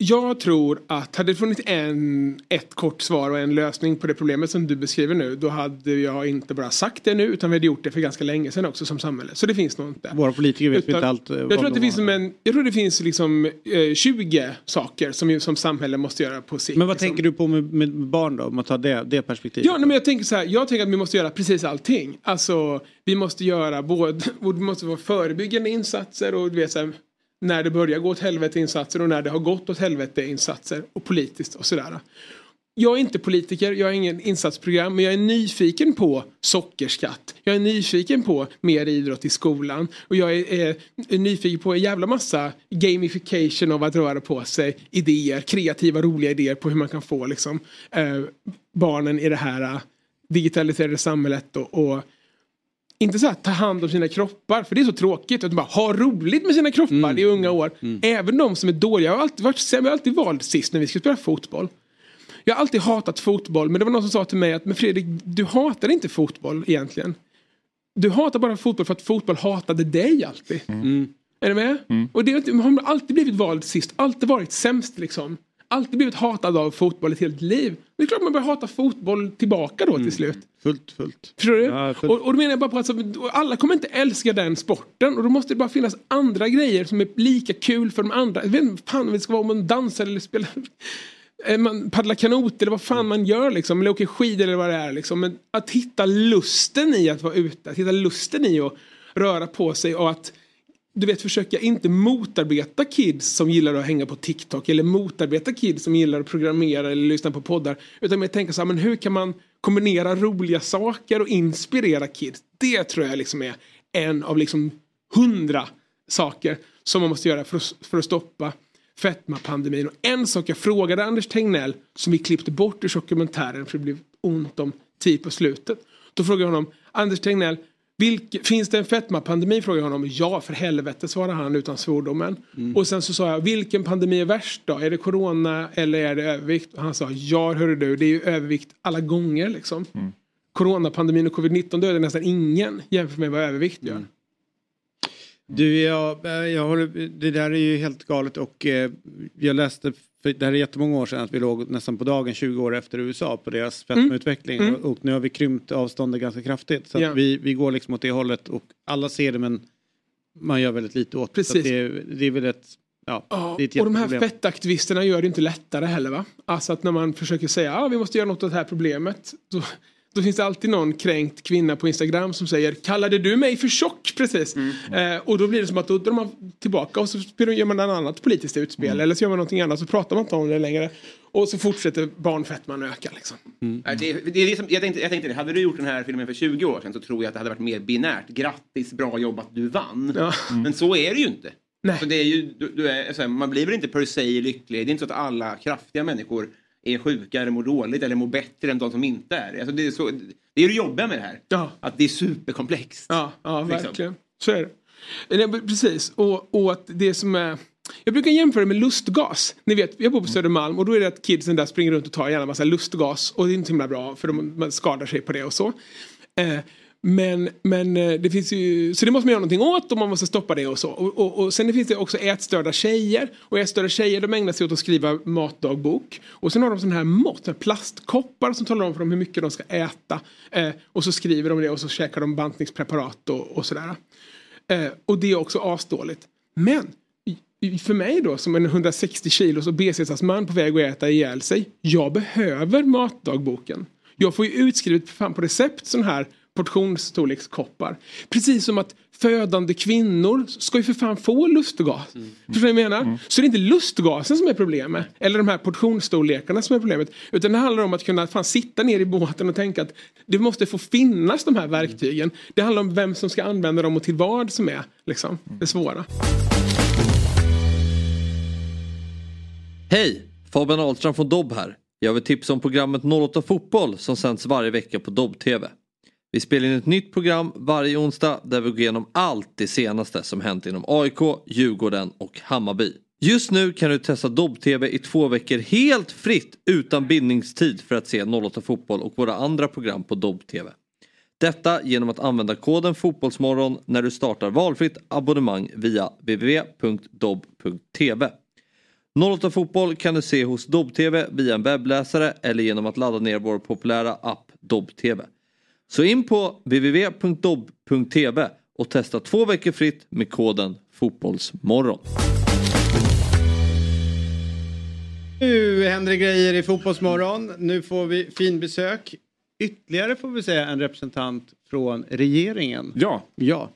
jag tror att hade det funnits en, ett kort svar och en lösning på det problemet som du beskriver nu då hade jag inte bara sagt det nu utan vi hade gjort det för ganska länge sedan också som samhälle. Så det finns nog inte. Våra politiker vet Utan- inte allt. eh, Jag tror, att det de finns som en, jag tror det finns liksom eh, 20 saker som, som samhälle måste göra på sikt. Men vad liksom. tänker du på med, med barn då? Om man tar det, det perspektivet. Ja, nej, men jag tänker så här. Jag tänker att vi måste göra precis allting. Alltså, vi måste göra både, det måste vara förebyggande insatser och du vet så här, när det börjar gå åt helvete insatser och när det har gått åt helvete insatser och politiskt och sådär. Jag är inte politiker, jag har ingen insatsprogram, men jag är nyfiken på sockerskatt. Jag är nyfiken på mer idrott i skolan. Och jag är, är, är nyfiken på en jävla massa gamification av att röra på sig. Idéer, kreativa, roliga idéer på hur man kan få liksom, eh, barnen i det här eh, digitaliserade samhället. Och, och inte så att ta hand om sina kroppar, för det är så tråkigt. Att bara ha roligt med sina kroppar i unga år. Även de som är dåliga. Jag har alltid varit sämre, jag har alltid valt sist när vi ska spela fotboll. Jag har alltid hatat fotboll, men det var någon som sa till mig att men Fredrik, du hatar inte fotboll egentligen. Du hatar bara fotboll för att fotboll hatade dig alltid. Är du med? Och det har alltid blivit vald sist, alltid varit sämst liksom. Alltid blivit hatad av fotboll ett helt liv. Det är klart man börjar hata fotboll tillbaka då till slut. Fullt, fullt. Förstår du? Ja, fullt. och, och då menar jag bara på att alla kommer inte älska den sporten och då måste det bara finnas andra grejer som är lika kul för de andra. Jag vet inte fan det ska vara om man dansar eller spelar eh, man paddlar kanot eller vad fan man gör liksom. Eller åker skidor eller vad det är liksom. Men att hitta lusten i att vara ute. Att hitta lusten i att röra på sig och att du vet försöka inte motarbeta kids som gillar att hänga på TikTok eller motarbeta kids som gillar att programmera eller lyssna på poddar. Utan mer tänka så här, men hur kan man kombinera roliga saker och inspirera kids? Det tror jag liksom är en av liksom hundra saker som man måste göra för att, för att stoppa fetmapandemin. Och en sak jag frågade Anders Tegnell som vi klippte bort ur dokumentären för det blev ont om tid på slutet. Då frågade jag honom, Anders Tegnell, vilk, finns det en fetmapandemi? Frågade jag honom. Ja, för helvete svarade han utan svordomen. Och sen så sa jag, vilken pandemi är värst då? Är det corona eller är det övervikt? Och han sa, ja hörru du, det är ju övervikt alla gånger liksom. Coronapandemin och covid-19 dödar nästan ingen jämfört med vad övervikt gör. Du, jag, jag håller, det där är ju helt galet och eh, jag läste, för det här är jättemånga år sedan, att vi låg nästan på dagen 20 år efter USA på deras fetmautveckling Mm. och, och nu har vi krympt avståndet ganska kraftigt. Så att vi, vi går liksom åt det hållet och alla ser det men man gör väldigt lite åt. Så Precis. det. är- Det är väl ett, ja, Ja, och de här fettaktivisterna gör det inte lättare heller va? Alltså att när man försöker säga att ah, vi måste göra något åt det här problemet. Då, då finns det alltid någon kränkt kvinna på Instagram som säger kallade du mig för tjock precis? Eh, och då blir det som att då drar man tillbaka och så gör man ett annat politiskt utspel eller så gör man någonting annat så pratar man inte om det längre. Och så fortsätter barnfetman öka liksom. Nej, Det, det är det som, jag, tänkte, jag tänkte det, hade du gjort den här filmen för 20 år sedan så tror jag att det hade varit mer binärt. Grattis, bra jobbat, du vann. Ja. Men så är det ju inte. Nej. Så det är ju, du, du är, här, man blir väl inte per se lycklig. Det är inte så att alla kraftiga människor är sjuka eller mår dåligt eller mår bättre än de som inte är det. alltså det. Är så, det är det jobbiga med det här. Ja. Att det är superkomplext. Ja, ja Liksom. verkligen. Så är det. Precis, och, och att det som är... Jag brukar jämföra med lustgas. Ni vet, jag bor på Södermalm och då är det att kidsen där springer runt och tar gärna massa lustgas. Och det är inte himla bra för de, man skadar sig på det och så. Eh, men, men eh, det finns ju, så det måste man göra någonting åt och man måste stoppa det och så. Och, och, och sen finns det också ätstörda tjejer. Och ätstörda tjejer de ägnar sig åt att skriva matdagbok. Och sen har de sådana här mått, här plastkoppar som talar om för dem hur mycket de ska äta. Eh, och så skriver de det och så käkar de bantningspreparat och, och sådär. Eh, och det är också asdåligt. Men för mig då som en 160 kilos obesitasman på väg att äta ihjäl sig. Jag behöver matdagboken. Jag får ju utskrivet fan på recept sån här portionsstorlekskoppar. Precis som att födande kvinnor ska ju för fan få lustgas. Förstår du vad jag menar? Så det är inte lustgasen som är problemet. Eller de här portionsstorlekarna som är problemet. Utan det handlar om att kunna fan sitta ner i båten och tänka att det måste få finnas de här verktygen. Det handlar om vem som ska använda dem och till vad som är liksom, det svåra. Hej! Fabian Ahlstrand från Dobb här. Jag vill tipsa om programmet 08 Fotboll som sänds varje vecka på Dobb-TV. Vi spelar in ett nytt program varje onsdag där vi går igenom allt det senaste som hänt inom AIK, Djurgården och Hammarby. Just nu kan du testa Dobb-TV i två veckor helt fritt utan bindningstid för att se 08 Fotboll och våra andra program på Dobb-TV. Detta genom att använda koden Fotbollsmorgon när du startar valfritt abonnemang via www.dobb.tv. 08 Fotboll kan du se hos Dobb-TV via en webbläsare eller genom att ladda ner vår populära app Dobb-TV. Så in på www.dobb.tv och testa två veckor fritt med koden Fotbollsmorgon. Nu händer det grejer i Fotbollsmorgon. Nu får vi fin besök. Ytterligare får vi säga en representant från regeringen. Ja. Ja.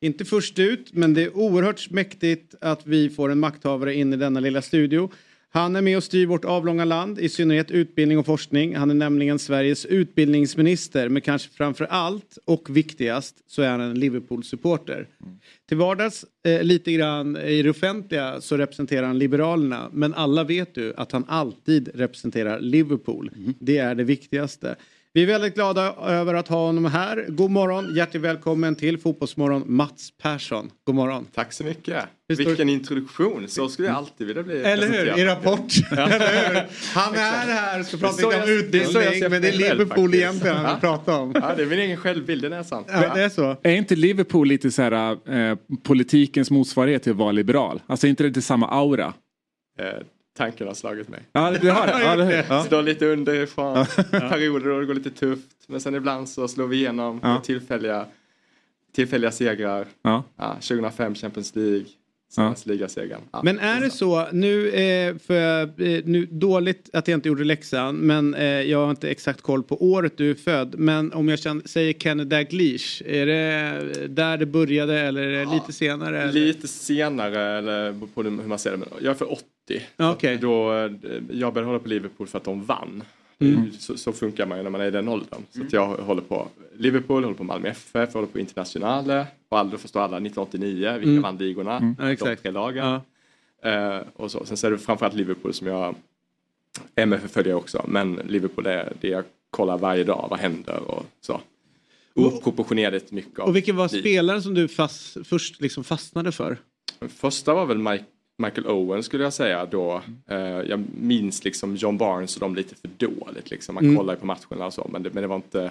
Inte först ut, men det är oerhört mäktigt att vi får en makthavare in i denna lilla studio. Han är med och styr vårt avlånga land, i synnerhet utbildning och forskning. Han är nämligen Sveriges utbildningsminister, men kanske framför allt och viktigast så är han en Liverpool-supporter. Till vardags, eh, lite grann i det offentliga, så representerar han Liberalerna. Men alla vet ju att han alltid representerar Liverpool. Det är det viktigaste. Vi är väldigt glada över att ha honom här. God morgon, hjärtligt välkommen till Fotbollsmorgon, Mats Persson. God morgon. Tack så mycket. Vilken introduktion. Så skulle jag alltid vilja bli Eller hur? I Rapport. Eller hur? Han är här och ska prata lite om utbildning. Men det är själv, Liverpool faktiskt. egentligen han vill prata om. Ja, det är min egen självbild, det är sant. Ja, det är så. Är inte Liverpool lite så här eh, politikens motsvarighet till att vara liberal? Alltså inte det samma aura? Eh, tanken har slagit mig. Ja, det har det. Ja, det, ja. Står lite underifrån, perioder då det går lite tufft. Men sen ibland så slår vi igenom Ja. med tillfälliga, tillfälliga segrar. Ja. Ja, 2005 Champions League. ligasegern. Ja. Men är det så, nu, eh, för, eh, nu dåligt att jag inte gjorde läxan, men eh, jag har inte exakt koll på året du är född. Men om jag känner, säger Kenny Dalglish, är det där det började eller är det lite senare? Eller? Lite senare, eller på hur man ser det. Jag är för 80. Okej. Då, eh, jag började hålla på Liverpool för att de vann. Mm. Så, så funkar man ju när man är i den åldern. Så jag håller på Liverpool, håller på Malmö FF, håller på Internationale. Och då förstår alla 1989, vilka Mm. vann ligorna. Mm. Ja, De tre lagen. Ja. Eh, och så. Sen så är det framförallt Liverpool som jag... MFF följer jag också, men Liverpool är det jag kollar varje dag. Vad händer och så. Oproportionerligt mycket Och vilken var spelaren som du fast, först liksom fastnade för? Första var väl Mike, Michael Owen skulle jag säga då. Eh, jag minns liksom John Barnes och de lite för dåligt. Liksom. Man Mm. kollar ju på matcherna och så men det, men det var inte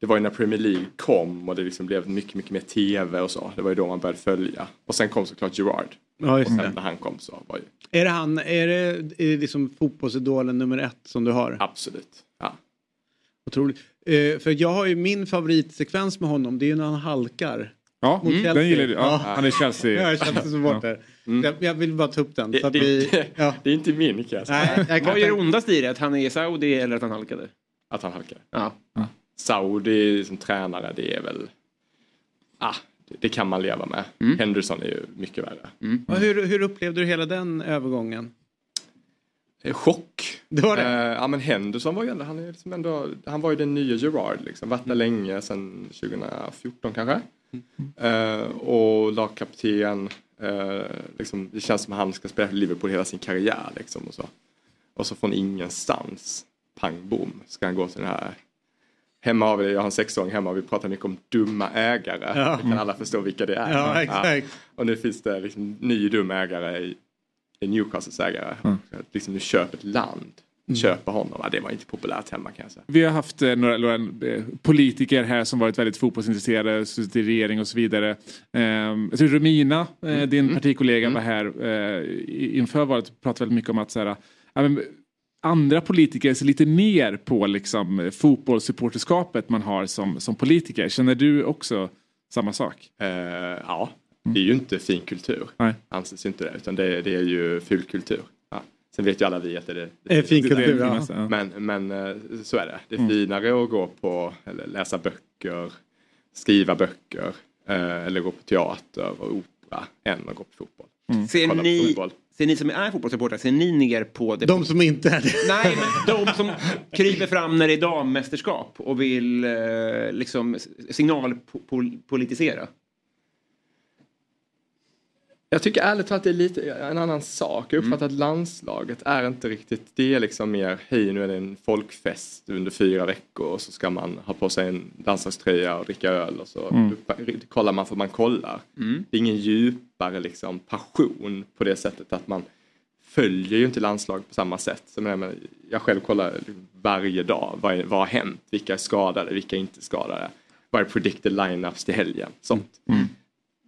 det var ju när Premier League kom och det liksom blev mycket, mycket mer tv och så. Det var ju då man började följa. Och sen kom såklart Gerard. Ja, och det. sen när han kom så var ju Är det han, är det, är det liksom fotbollsidolen nummer ett som du har? absolut. Ja. Otroligt. Eh, för jag har ju min favoritsekvens med honom, det är ju när han halkar. Ja, Mot mm, Chelsea. den gillar du. Ja, han är Chelsea. Jag är Chelsea-supporter. Jag, jag vill bara ta upp den. Det, Så att det, vi, ja. det är inte min jag kan Vad gör ondast i det? Att han är Saudi eller att han halkade? Att han halkade. Ja. Saudi som tränare det är väl ah, det, det kan man leva med. Mm. Henderson är ju mycket värre. Och hur, hur upplevde du hela den övergången? Eh, Chock. Det var det? Eh, ja men Henderson var ju ändå, han, är liksom ändå, han var ju den nya Gerard liksom. Varit där Mm. länge sedan 2014 kanske. Eh, och lagkapten. Eh, liksom, det känns som att han ska spela för Liverpool hela sin karriär liksom. Och så, och så från ingenstans, pang bom, ska han gå till den här Hemma har vi, jag har en sexåring hemma vi pratar mycket om dumma ägare. Ja. Vi kan alla förstå vilka det är. Ja, exakt. Och nu finns det liksom ny dum ägare i, i Newcastles ägare. Liksom nu köper ett land, köper honom. Ja, det var inte populärt hemma kan jag säga. Vi har haft eh, några, några eh, politiker här som varit väldigt fotbollsintresserade, suttit i regering och så vidare. Eh, jag tror Romina, eh, din partikollega, var här eh, i- inför valet och pratade väldigt mycket om att så här, men, andra politiker ser lite ner på liksom, fotbollssupporterskapet man har som, som politiker. Känner du också samma sak? Ja, det är ju inte fin kultur. Nej. Anses inte det, utan det, det är ju ful kultur. Sen vet ju alla vi att det är det. Det är fin det- kultur, det- ja. Men, men eh, så är det. Det är Mm. finare att gå på, eller läsa böcker, skriva böcker, eh, eller gå på teater och opera än att gå på fotboll. Ser Kolla på ni, fotboll. ser ni som är fotbollssupportrar, ser ni ner på det? De som inte är det. Nej, men de som kryper fram när det är dammästerskap och vill eh, liksom signalpolitisera. Jag tycker ärligt talat det är lite en annan sak. Jag uppfattar att landslaget är inte riktigt, det är liksom mer, hej nu är det en folkfest under fyra veckor och så ska man ha på sig en landslagströja och dricka öl och så Mm. kollar man för man kollar. Det är ingen djupare liksom passion på det sättet att man följer ju inte landslag på samma sätt. Så jag, själv kollar varje dag, vad, är, vad har hänt, vilka är skadade, vilka är inte skadade. Vad är predicted lineups till helgen, sånt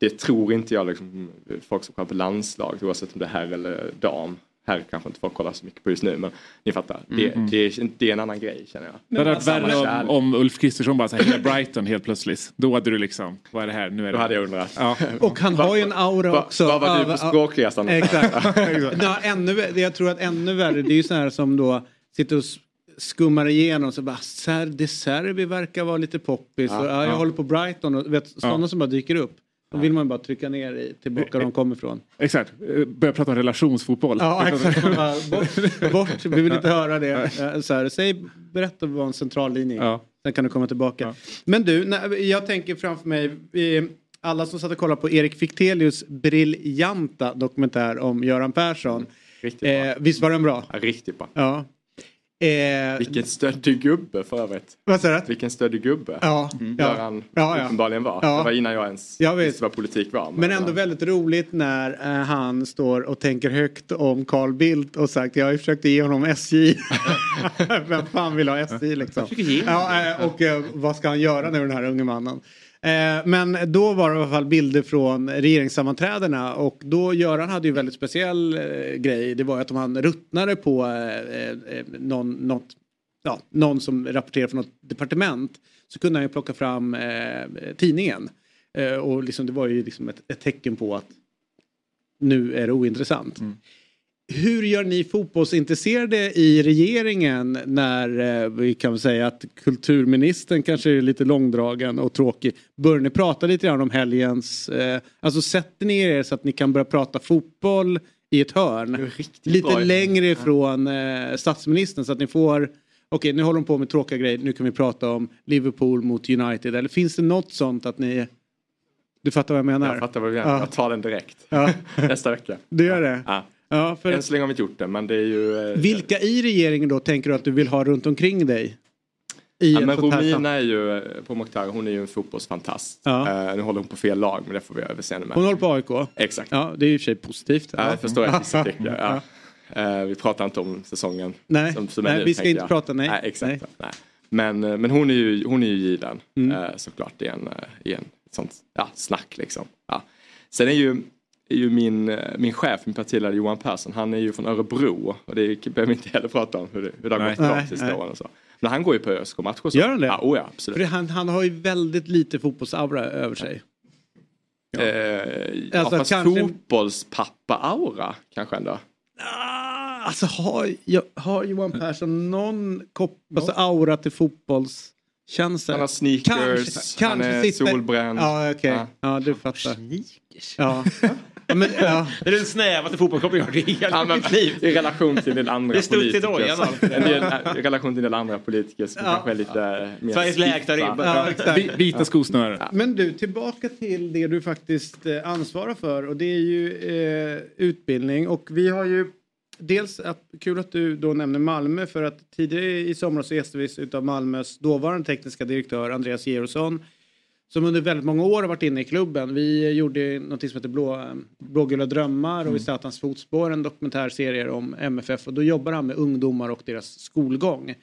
det tror inte jag liksom, folk som kollar på landslag oavsett om det är herr eller dam. Här kanske inte folk kollar så mycket på just nu men ni fattar. Det, Mm. det, är, det är en annan grej känner jag. Det hade varit värre om, om Ulf Kristersson bara säger hela Brighton helt plötsligt. Då hade du liksom, vad är det här? Nu är det... Då hade jag undrat. Ja. Och han har ju en aura Va- också. Vad var du på språkresan? Exakt. Ännu, jag tror att ännu värre, det är ju sådana här som då sitter och skummar igenom så bara Ser, De Serbi verkar vara lite poppis. Ja, och, ja, jag ja. håller på Brighton och vet, sådana Ja. som bara dyker upp. Då vill man bara trycka ner i, tillbaka var de kommer ifrån. Exakt, Eh, börja prata om relationsfotboll. Ja, exakt. Bort, bort, vi vill inte höra det. Eh, Så här, säg, berätta vad en central linje är. Ja. Sen kan du komma tillbaka. Men du, jag tänker framför mig, eh, alla som satt och kollade på Erik Fichtelius briljanta dokumentär om Göran Persson. Riktigt bra. Eh, visst var den bra? Ja, riktigt bra. Ja. Eh, Vilken stöddig gubbe för övrigt. Vad sa du? Vilken stöddig gubbe. Ja. Mm. Ja. Göran Ja, ja. uppenbarligen var. Ja. Det var innan jag ens Jag vet. visste vad politik var. Men ändå väldigt roligt när eh, han står och tänker högt om Carl Bildt och sagt jag har ju försökt ge honom SJ. Vem fan vill ha SJ liksom? Ja, eh, och eh, vad ska han göra nu den här unge mannen? Eh, men då var det i alla fall bilder från regeringssammanträdena och då Göran hade ju en väldigt speciell eh, grej. Det var ju att om han ruttnade på eh, eh någon, något, ja, någon som rapporterade från något departement så kunde han ju plocka fram tidningen. Och liksom, det var ju liksom ett, ett tecken på att nu är det ointressant. Mm. Hur gör ni fotbollsintresserade i regeringen när eh, vi kan säga att kulturministern kanske är lite långdragen och tråkig. Börjar ni prata lite grann om helgens, eh, alltså sätter ni er så att ni kan börja prata fotboll i ett hörn. Lite bra. längre ifrån eh, statsministern så att ni får Okej, nu håller de på med tråkiga grejer. Nu kan vi prata om Liverpool mot United. Eller finns det något sånt att ni... Du fattar vad jag menar? Jag fattar vad du menar. Ja. Jag tar den direkt. Ja. Nästa vecka. Du gör det? Ja. Ja, för Än så länge har vi inte gjort det men det är ju... eh, Vilka i regeringen då tänker du att du vill ha runt omkring dig? I Ja, men Romina är ju, eh, på Mokhtar, hon är ju en fotbollsfantast. Ja. Eh, nu håller hon på fel lag men det får vi överseende med. Hon håller på AIK? Exakt. Ja, det är i och för sig positivt. Ja, jag förstår att vissa tycker. Ja. Eh, vi pratar inte om säsongen. Nej, som, som nej nu, vi ska inte jag. prata, nej. nej exakt. Nej. Nej. Men, men hon är ju, hon är ju given Mm. eh, såklart i en, i en sånt ja, snack liksom. Ja. Sen är ju, är ju min, eh, min chef, min partiledare Johan Persson, han är ju från Örebro och det behöver vi inte heller prata om hur det, hur det har Nej. gått Nej, sista nej. åren och så. Men han går ju på ÖSK-matcher och så. Gör han det? Ja, oh ja absolut. För det, han, han har ju väldigt lite fotbollsaura över sig. Eh, ja, Alltså, fast kanske- fotbollspappa-aura kanske ändå. Alltså har, har Johan Persson någon kop, alltså aura till fotbollstjänster? Han har sneakers, han är solbränd. Ja, okej. Ja. Ja. du fattar. Ja. Ja, men, ja. Det är den snävaste fotbollskoppling jag har hört i hela Ja, men, mitt liv. I relation till en del andra Det politiker. dojan, så- alltså. del, I relation till en del andra politiker som Ja. kanske är lite mer Sveriges lägsta ribba. Ja, Vita skosnören. Men du, tillbaka till det du faktiskt eh, ansvarar för och det är ju eh, utbildning och vi har ju dels att, kul att du då nämner Malmö för att tidigare i somras så gästades vi utav Malmös dåvarande tekniska direktör Andreas Georgsson som under väldigt många år har varit inne i klubben. Vi gjorde något som heter Blå, Blågula drömmar och i Zlatans fotspår en dokumentärserie om MFF och då jobbar han med ungdomar och deras skolgång.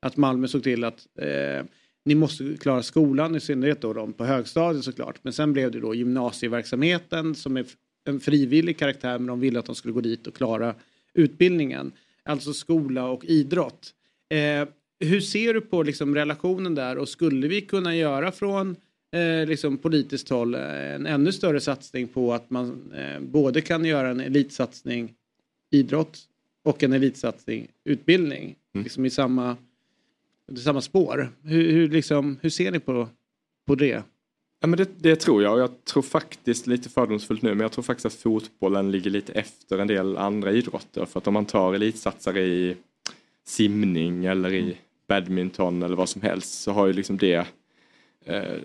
Att Malmö såg till att eh, ni måste klara skolan, i synnerhet då de på högstadiet såklart. Men sen blev det då gymnasieverksamheten som är en frivillig karaktär men de ville att de skulle gå dit och klara utbildningen. Alltså skola och idrott. Eh, hur ser du på liksom, relationen där och skulle vi kunna göra från eh, liksom, politiskt håll eh, en ännu större satsning på att man eh, både kan göra en elitsatsning idrott och en elitsatsning utbildning liksom i samma, i samma spår. Hur, hur, liksom, hur ser ni på, på det? Ja, men det, det tror jag och jag tror faktiskt lite fördomsfullt nu men jag tror faktiskt att fotbollen ligger lite efter en del andra idrotter för att om man tar elitsatsare i simning eller i badminton eller vad som helst så har ju liksom det eh,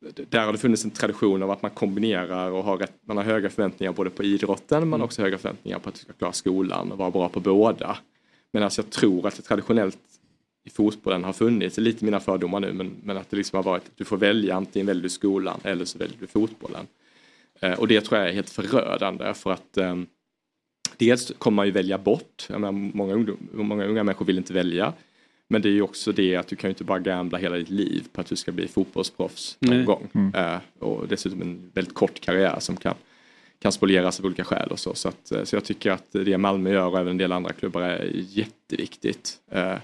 där har det funnits en tradition av att man kombinerar och har rätt, man har höga förväntningar både på idrotten men också höga förväntningar på att du ska klara skolan och vara bra på båda. Medan jag tror att det traditionellt i fotbollen har funnits, det är lite mina fördomar nu, men, men att det liksom har varit att du får välja antingen väljer du skolan eller så väljer du fotbollen. Eh, och det tror jag är helt förödande för att eh, dels kommer man ju välja bort, menar, många, ungdom, många unga människor vill inte välja. Men det är ju också det att du kan ju inte bara gambla hela ditt liv på att du ska bli fotbollsproffs någon Nej. gång. Eh, och dessutom en väldigt kort karriär som kan, kan spolieras av olika skäl och så. Så, att, eh, så jag tycker att det Malmö gör och även en del andra klubbar är jätteviktigt. Eh,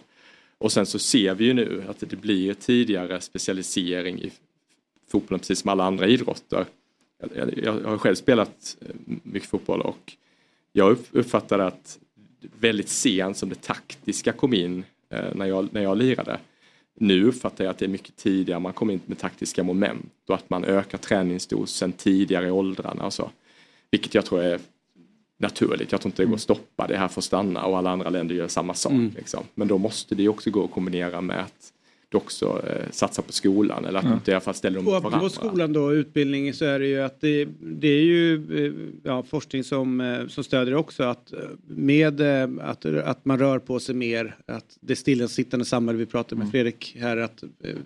och sen så ser vi ju nu att det blir tidigare specialisering i fotbollen precis som alla andra idrotter. Jag, jag, jag har själv spelat mycket fotboll och jag upp- uppfattade att väldigt sent som det taktiska kom in när, jag, när jag lirade. Nu uppfattar jag att det är mycket tidigare man kommer in med taktiska moment och att man ökar träningsdosen tidigare i åldrarna och så. Vilket jag tror är naturligt. Jag tror inte det går att stoppa. Det här får stanna och alla andra länder gör samma sak. Mm. Liksom. Men då måste det också gå att kombinera med att också eh, satsar på skolan eller att du inte i alla fall ställer dem Och mot varandra. skolan då, utbildning, så är det ju att det, det är ju eh, ja, forskning som, eh, som stödjer också att eh, med att, att man rör på sig mer, att det stillasittande samhälle vi pratade med Fredrik här, att eh,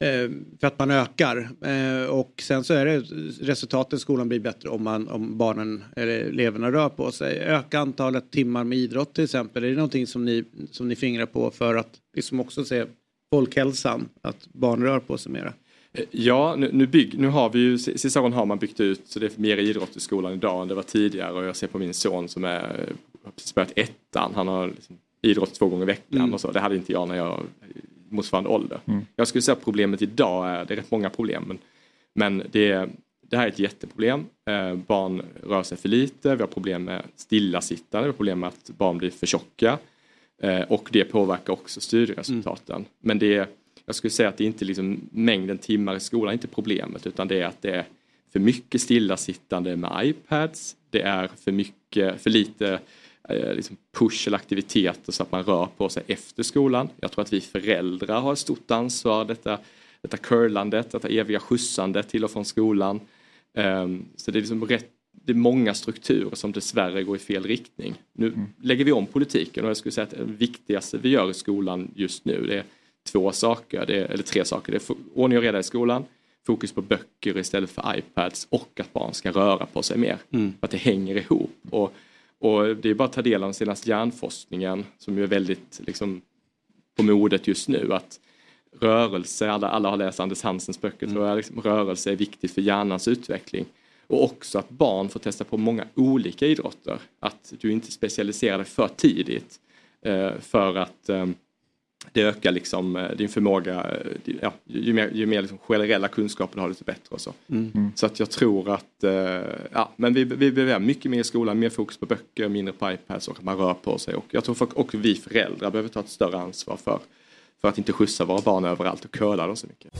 eh, fetman ökar eh, och sen så är det resultaten i skolan blir bättre om, man, om barnen eller eleverna rör på sig. Öka antalet timmar med idrott till exempel, är det någonting som ni, som ni fingrar på för att liksom också se folkhälsan, att barn rör på sig mera? Eh, Ja, nu, nu, bygg, nu har vi ju, sista åren har man byggt ut så det är mer idrott i skolan idag än det var tidigare och jag ser på min son som är, har precis börjat ettan, han har liksom idrott två gånger i veckan Mm. och så. Det hade inte jag när jag motsvarande ålder. Mm. Jag skulle säga att problemet idag är, det är rätt många problem, men, men det, det här är ett jätteproblem. Eh, barn rör sig för lite, vi har problem med stillasittande, vi har problem med att barn blir för tjocka. Eh, och det påverkar också studieresultaten. Men det är, jag skulle säga att det är inte liksom mängden timmar i skolan inte problemet utan det är att det är för mycket stillasittande med iPads. Det är för mycket, för lite liksom push eller aktiviteter så att man rör på sig efter skolan. Jag tror att vi föräldrar har ett stort ansvar. Detta, detta curlandet, detta eviga skjutsandet till och från skolan. Um, så det är liksom rätt det är många strukturer som dessvärre går i fel riktning. Nu mm. lägger vi om politiken och jag skulle säga att det viktigaste vi gör i skolan just nu det är två saker, är, eller tre saker. Det är ordning och reda i skolan, fokus på böcker istället för iPads och att barn ska röra på sig mer. Mm. För att det hänger ihop. Och, och det är bara att ta del av den senaste hjärnforskningen som ju är väldigt liksom, på modet just nu. att Rörelse, alla, alla har läst Anders Hansens böcker mm. tror jag, liksom, rörelse är viktigt för hjärnans utveckling. Och också att barn får testa på många olika idrotter. Att du inte specialiserar dig för tidigt. Eh, för att eh, det ökar liksom eh, din förmåga, eh, ja, ju mer, ju mer liksom generella kunskaper du har desto bättre. Och så mm. mm. så att jag tror att, eh, ja men vi, vi behöver mycket mer i skolan, mer fokus på böcker, mindre på iPads och att man rör på sig. Och jag tror också vi föräldrar behöver ta ett större ansvar för, för att inte skjutsa våra barn överallt och curla dem så mycket.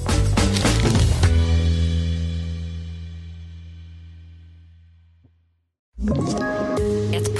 Ett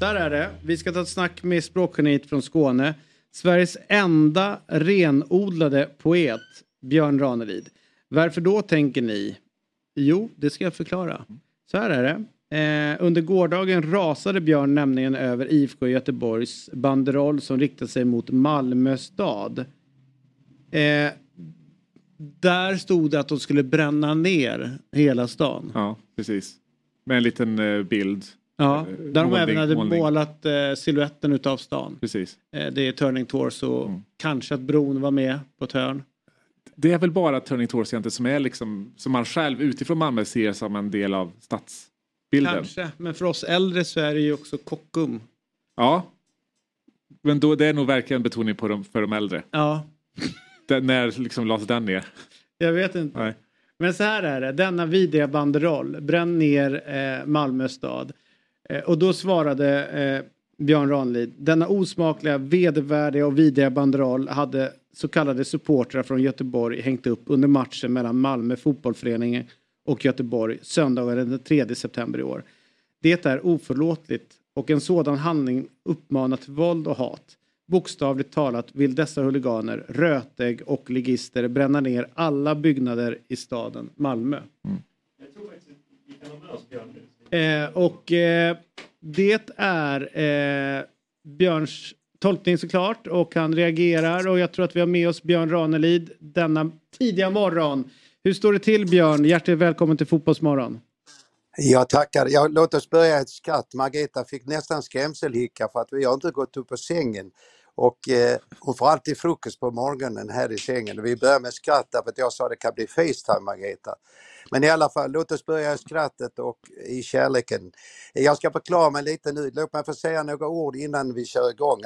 Där är det. Vi ska ta ett snack med språkgeniet från Skåne. Sveriges enda renodlade poet, Björn Ranelid. Varför då tänker ni? Jo, det ska jag förklara. Så här är det. Eh, under gårdagen rasade Björn nämligen över IFK Göteborgs banderoll som riktar sig mot Malmö stad. Eh, där stod det att de skulle bränna ner hela stan. Ja, precis. Med en liten eh, bild. Ja, Eh, där de även hade målning. målat eh, siluetten utav stan. Precis. Eh, det är Turning Torso. Mm. Kanske att bron var med på ett hörn. Det är väl bara Turning Torso egentligen som är liksom, som man själv utifrån Malmö ser som en del av stadsbilden. Kanske, men för oss äldre så är det ju också Kockum. Ja. Men då, det är nog verkligen betoning på dem, för de äldre. Ja, Den, när liksom lades den ner? jag vet inte. Nej. Men så här är det, denna vidriga banderoll, bränn ner eh, Malmö stad. Eh, och då svarade eh, Björn Ranelid, denna osmakliga, vedervärdiga och vidriga banderoll hade så kallade supportrar från Göteborg hängt upp under matchen mellan Malmö fotbollförening och Göteborg söndagen den 3 september i år. Det är oförlåtligt och en sådan handling uppmanar till våld och hat. Bokstavligt talat vill dessa huliganer, rötägg och ligister bränna ner alla byggnader i staden Malmö. Eh, och eh, det är eh, Björns tolkning såklart och han reagerar och jag tror att vi har med oss Björn Ranelid denna tidiga morgon. Hur står det till Björn? Hjärtligt välkommen till Fotbollsmorgon. Jag tackar. Ja, låt oss börja ett skratt. Margareta fick nästan skrämselhicka för att vi har inte gått upp på sängen. Och eh, hon får alltid frukost på morgonen här i sängen. Vi börjar med skratt därför att jag sa att det kan bli Facetime Margareta. Men i alla fall, låt oss börja i skrattet och i kärleken. Jag ska förklara mig lite nu. Låt mig få säga några ord innan vi kör igång.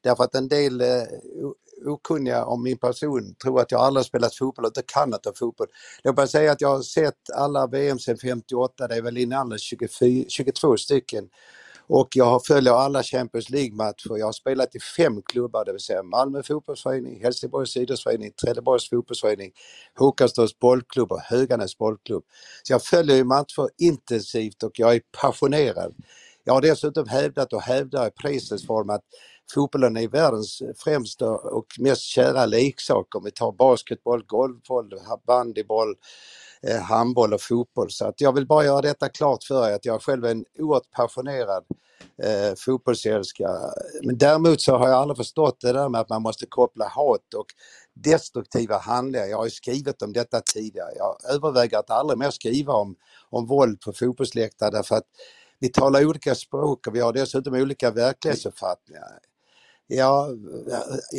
Därför att en del eh, okunniga om min person tror att jag aldrig har spelat fotboll och inte kan inte fotboll. Låt mig säga att jag har sett alla VM sedan 58, det är väl innan 24, 22 stycken. Och jag följer alla Champions League-matcher. Jag har spelat i fem klubbar, det vill säga Malmö fotbollsförening, Helsingborgs idrottsförening, Trelleborgs fotbollsförening, Håkanstorps bollklubb och Höganäs bollklubb. Så jag följer ju matcher intensivt och jag är passionerad. Jag har dessutom hävdat och hävdar i prisens form att fotbollen är världens främsta och mest kära leksak om vi tar basketboll, golfboll, bandyboll, Eh, handboll och fotboll. Så att jag vill bara göra detta klart för er att jag själv är en oerhört passionerad eh, fotbollsälskare. Men däremot så har jag aldrig förstått det där med att man måste koppla hat och destruktiva handlingar. Jag har ju skrivit om detta tidigare. Jag överväger att aldrig mer skriva om, om våld på fotbollsläktare därför att vi talar olika språk och vi har dessutom olika verklighetsuppfattningar. Jag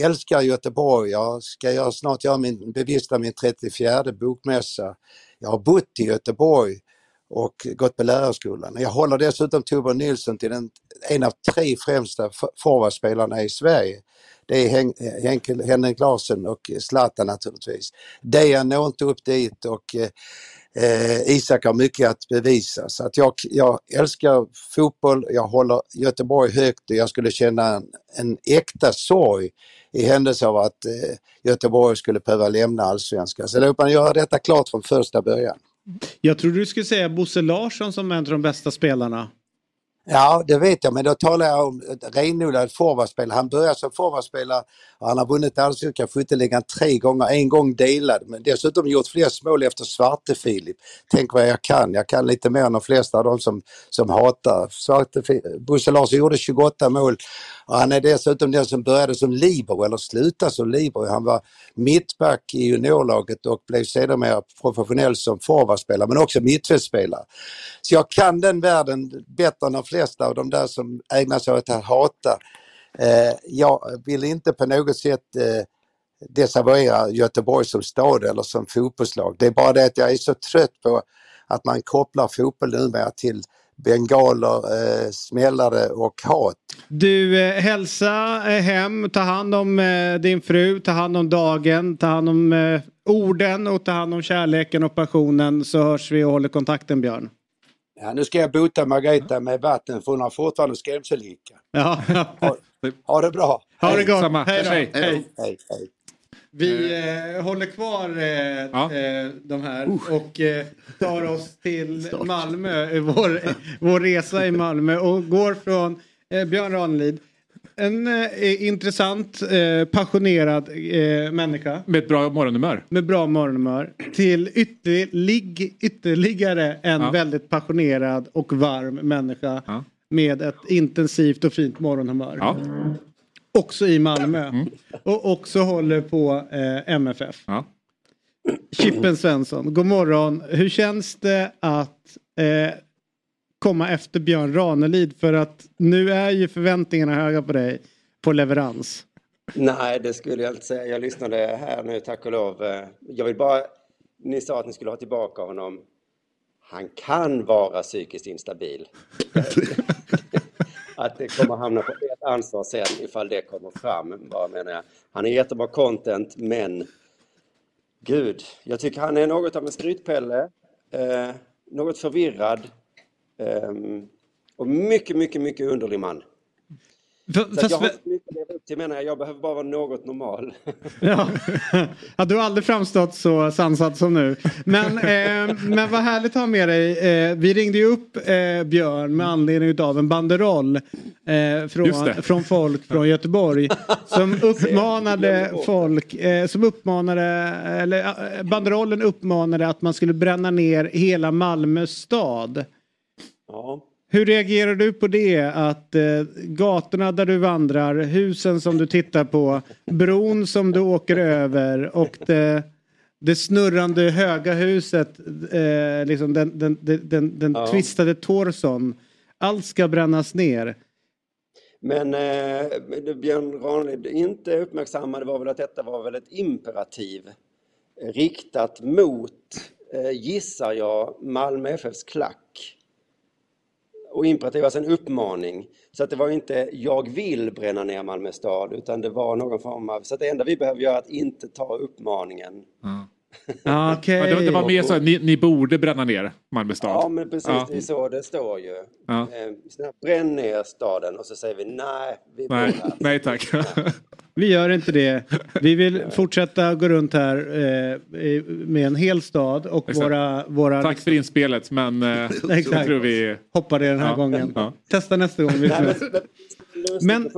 älskar Göteborg. Jag ska jag snart göra min, bevista min 34 bokmässa. Jag har bott i Göteborg och gått på lärarskolan. Jag håller dessutom Torbjörn Nilsson till den, en av tre främsta forwardspelarna i Sverige. Det är Hen Henkel, Henrik Larsson och Zlatan naturligtvis. Dejan når inte upp dit och eh, Isak har mycket att bevisa. Så att jag, jag älskar fotboll, jag håller Göteborg högt och jag skulle känna en, en äkta sorg i händelse av att eh, Göteborg skulle behöva lämna allsvenskan. Så låt mig göra detta klart från första början. Jag trodde du skulle säga Bosse Larsson som en av de bästa spelarna. Ja, det vet jag, men då talar jag om ett renodlad forwardspelare. Han började som forwardspelare och han har vunnit allsvenskan skytteligan tre gånger, en gång delad, men dessutom gjort fler mål efter Svarte Filip. Tänk vad jag kan, jag kan lite mer än de flesta av de som, som hatar. Svarte Filip. Bosse Larsson gjorde 28 mål och han är dessutom den som började som libero, eller slutade som libero. Han var mittback i juniorlaget och blev sedermera professionell som forwardspelare, men också mittfältspelare. Så jag kan den världen bättre än de flesta av de där som ägnar sig åt att hata. Eh, jag vill inte på något sätt eh, desavouera Göteborg som stad eller som fotbollslag. Det är bara det att jag är så trött på att man kopplar fotboll numera till bengaler, eh, smällare och hat. Du, eh, hälsa eh, hem, ta hand om eh, din fru, ta hand om dagen, ta hand om eh, orden och ta hand om kärleken och passionen så hörs vi och håller kontakten Björn. Ja, nu ska jag bota Margareta med vatten för hon har fortfarande skrämselhicka. Ja. ha, ha det bra! Ha det gott! Hej! Hej. Hej. Hej, hej. Vi eh, håller kvar eh, eh, de här och eh, tar oss till Malmö, eh, vår, vår resa i Malmö och går från eh, Björn Ranelid. En eh, intressant, eh, passionerad eh, människa Med ett bra morgonhumör. med bra morgonhumör till ytterlig, ytterligare en Ja. väldigt passionerad och varm människa med ett intensivt och fint morgonhumör. Också i Malmö. Och också håller på eh, MFF. Ja. Chippen Svensson, god morgon. Hur känns det att eh, komma efter Björn Ranelid? För att nu är ju förväntningarna höga på dig på leverans. Nej, det skulle jag inte säga. Jag lyssnade här nu, tack och lov. Eh, Jag vill bara... Ni sa att ni skulle ha tillbaka honom. Han kan vara psykiskt instabil. att det kommer hamna på ert ansvar sen ifall det kommer fram, bara menar jag. Han är jättebra content, men gud, jag tycker han är något av en skrytpelle. Eh, något förvirrad. Eh, och mycket, mycket, mycket underlig man. För, fast, jag har inte mycket att leva upp till menar jag. Jag behöver bara vara något normal. ja. ja, du har aldrig framstått så sansad som nu. Men, eh, men vad härligt att ha med dig. Eh, vi ringde ju upp eh, Björn med anledning av en banderoll eh, från, från folk från Göteborg som uppmanade folk, eh, som uppmanade, eller eh, banderollen uppmanade att man skulle bränna ner hela Malmö stad. Ja. Hur reagerar du på det? Att eh, gatorna där du vandrar, husen som du tittar på, bron som du åker över och det, det snurrande höga huset, eh, liksom den, den, den, den, Ja. twistade torson. Allt ska brännas ner. Men eh, det Björn Ranelid inte uppmärksammade var väl att detta var väl ett imperativ riktat mot, eh, gissar jag, Malmö FFs klack. Och imperativ, alltså en uppmaning. Så att det var inte jag vill bränna ner Malmö stad utan det var någon form av, så att det enda vi behöver göra är att inte ta uppmaningen. Mm. Ah. Ja, det, det var mer så att ni, ni borde bränna ner Malmö stad. Ja men precis, Ja. det är så det står ju. Ja. Eh, där, bränn ner staden och så säger vi nej, vi Nej, nej tack. Vi gör inte det. Vi vill fortsätta gå runt här eh, med en hel stad och Exakt. våra... våra Tack för inspelet men eh, Exakt. tror vi... Hoppar det den här gången. Testa nästa gång. Vi men,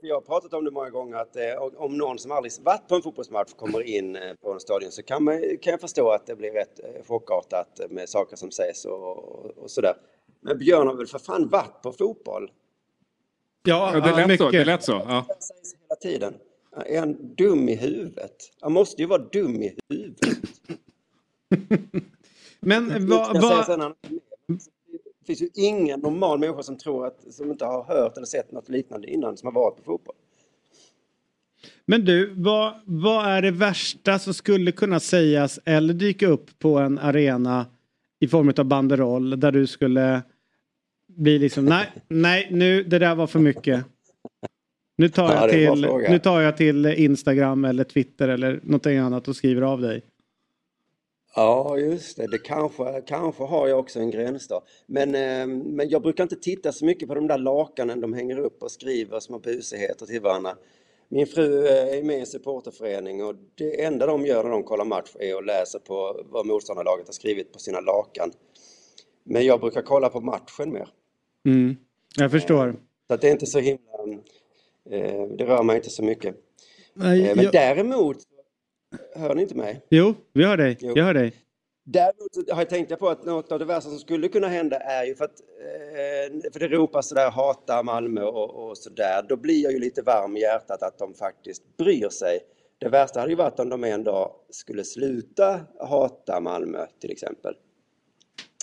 jag har pratat om det många gånger att eh, om någon som aldrig varit på en fotbollsmatch kommer in eh, på en stadion så kan, man, kan jag förstå att det blir rätt eh, chockartat med saker som sägs och, och, och sådär. Men Björn har väl för fan varit på fotboll Ja, Ja, det, lät så, mycket. det lät så. Ja. sägs hela tiden. Är han dum i huvudet? Han måste ju vara dum i huvudet. Men vad... Va, finns ju ingen normal människa som tror att, som inte har hört eller sett något liknande innan, som har varit på fotboll. men du, vad, vad är det värsta som skulle kunna sägas eller dyka upp på en arena i form av banderoll där du skulle bli liksom nej, nej, nu det där var för mycket. Nu tar, Ja, jag till, nu tar jag till Instagram eller Twitter eller någonting annat och skriver av dig. Ja, just det. Det kanske, kanske har jag också en gräns då. Men, eh, men jag brukar inte titta så mycket på de där lakanen de hänger upp och skriver små busigheter till varandra. Min fru eh, är med i en supporterförening och det enda de gör när de kollar match är att läsa på vad motståndarlaget har skrivit på sina lakan. Men jag brukar kolla på matchen mer. Mm. Jag förstår. Så att det är inte så himla... Eh, det rör mig inte så mycket. Nej, Eh, men jag- däremot... Hör ni inte mig? Jo, vi hör dig. Jo. Jag hör dig. Däremot har jag tänkt på att något av det värsta som skulle kunna hända är ju för att, eh, för det ropas sådär hata Malmö och, och sådär, då blir jag ju lite varm i hjärtat att de faktiskt bryr sig. Det värsta hade ju varit om de en dag skulle sluta hata Malmö till exempel.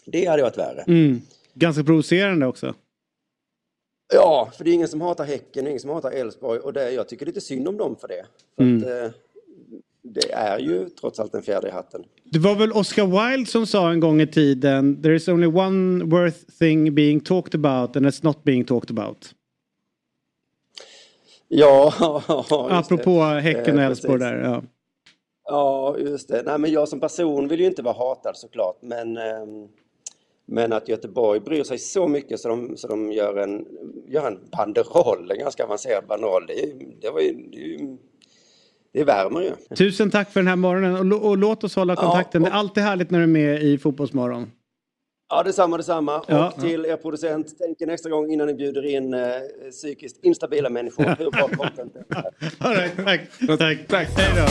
Det hade varit värre. Mm. Ganska provocerande också. Ja, för det är ingen som hatar Häcken, ingen som hatar Elfsborg och det, jag tycker lite synd om dem för det. För Mm. att, eh, det är ju trots allt en fjäder i hatten. Det var väl Oscar Wilde som sa en gång i tiden There is only one worth thing being talked about and it's not being talked about. Ja, just det. Apropå Häcken och Eh, Elfsborg där. Ja. Ja, just det. Nej, men jag som person vill ju inte vara hatad såklart, men, ehm, men att Göteborg bryr sig så mycket så de, så de gör, en, gör en banderoll, en ganska avancerad banderoll, det, är det, var ju, det, är ju, det värmer ju. Tusen tack för den här morgonen och, och låt oss hålla kontakten. Det är alltid härligt när du är med i Fotbollsmorgon. Ja, detsamma, detsamma. Ja. Och till er producent, tänk er nästa gång innan ni bjuder in eh, psykiskt instabila människor. Hur bra content det är. All right, tack. tack. tack. Hej då.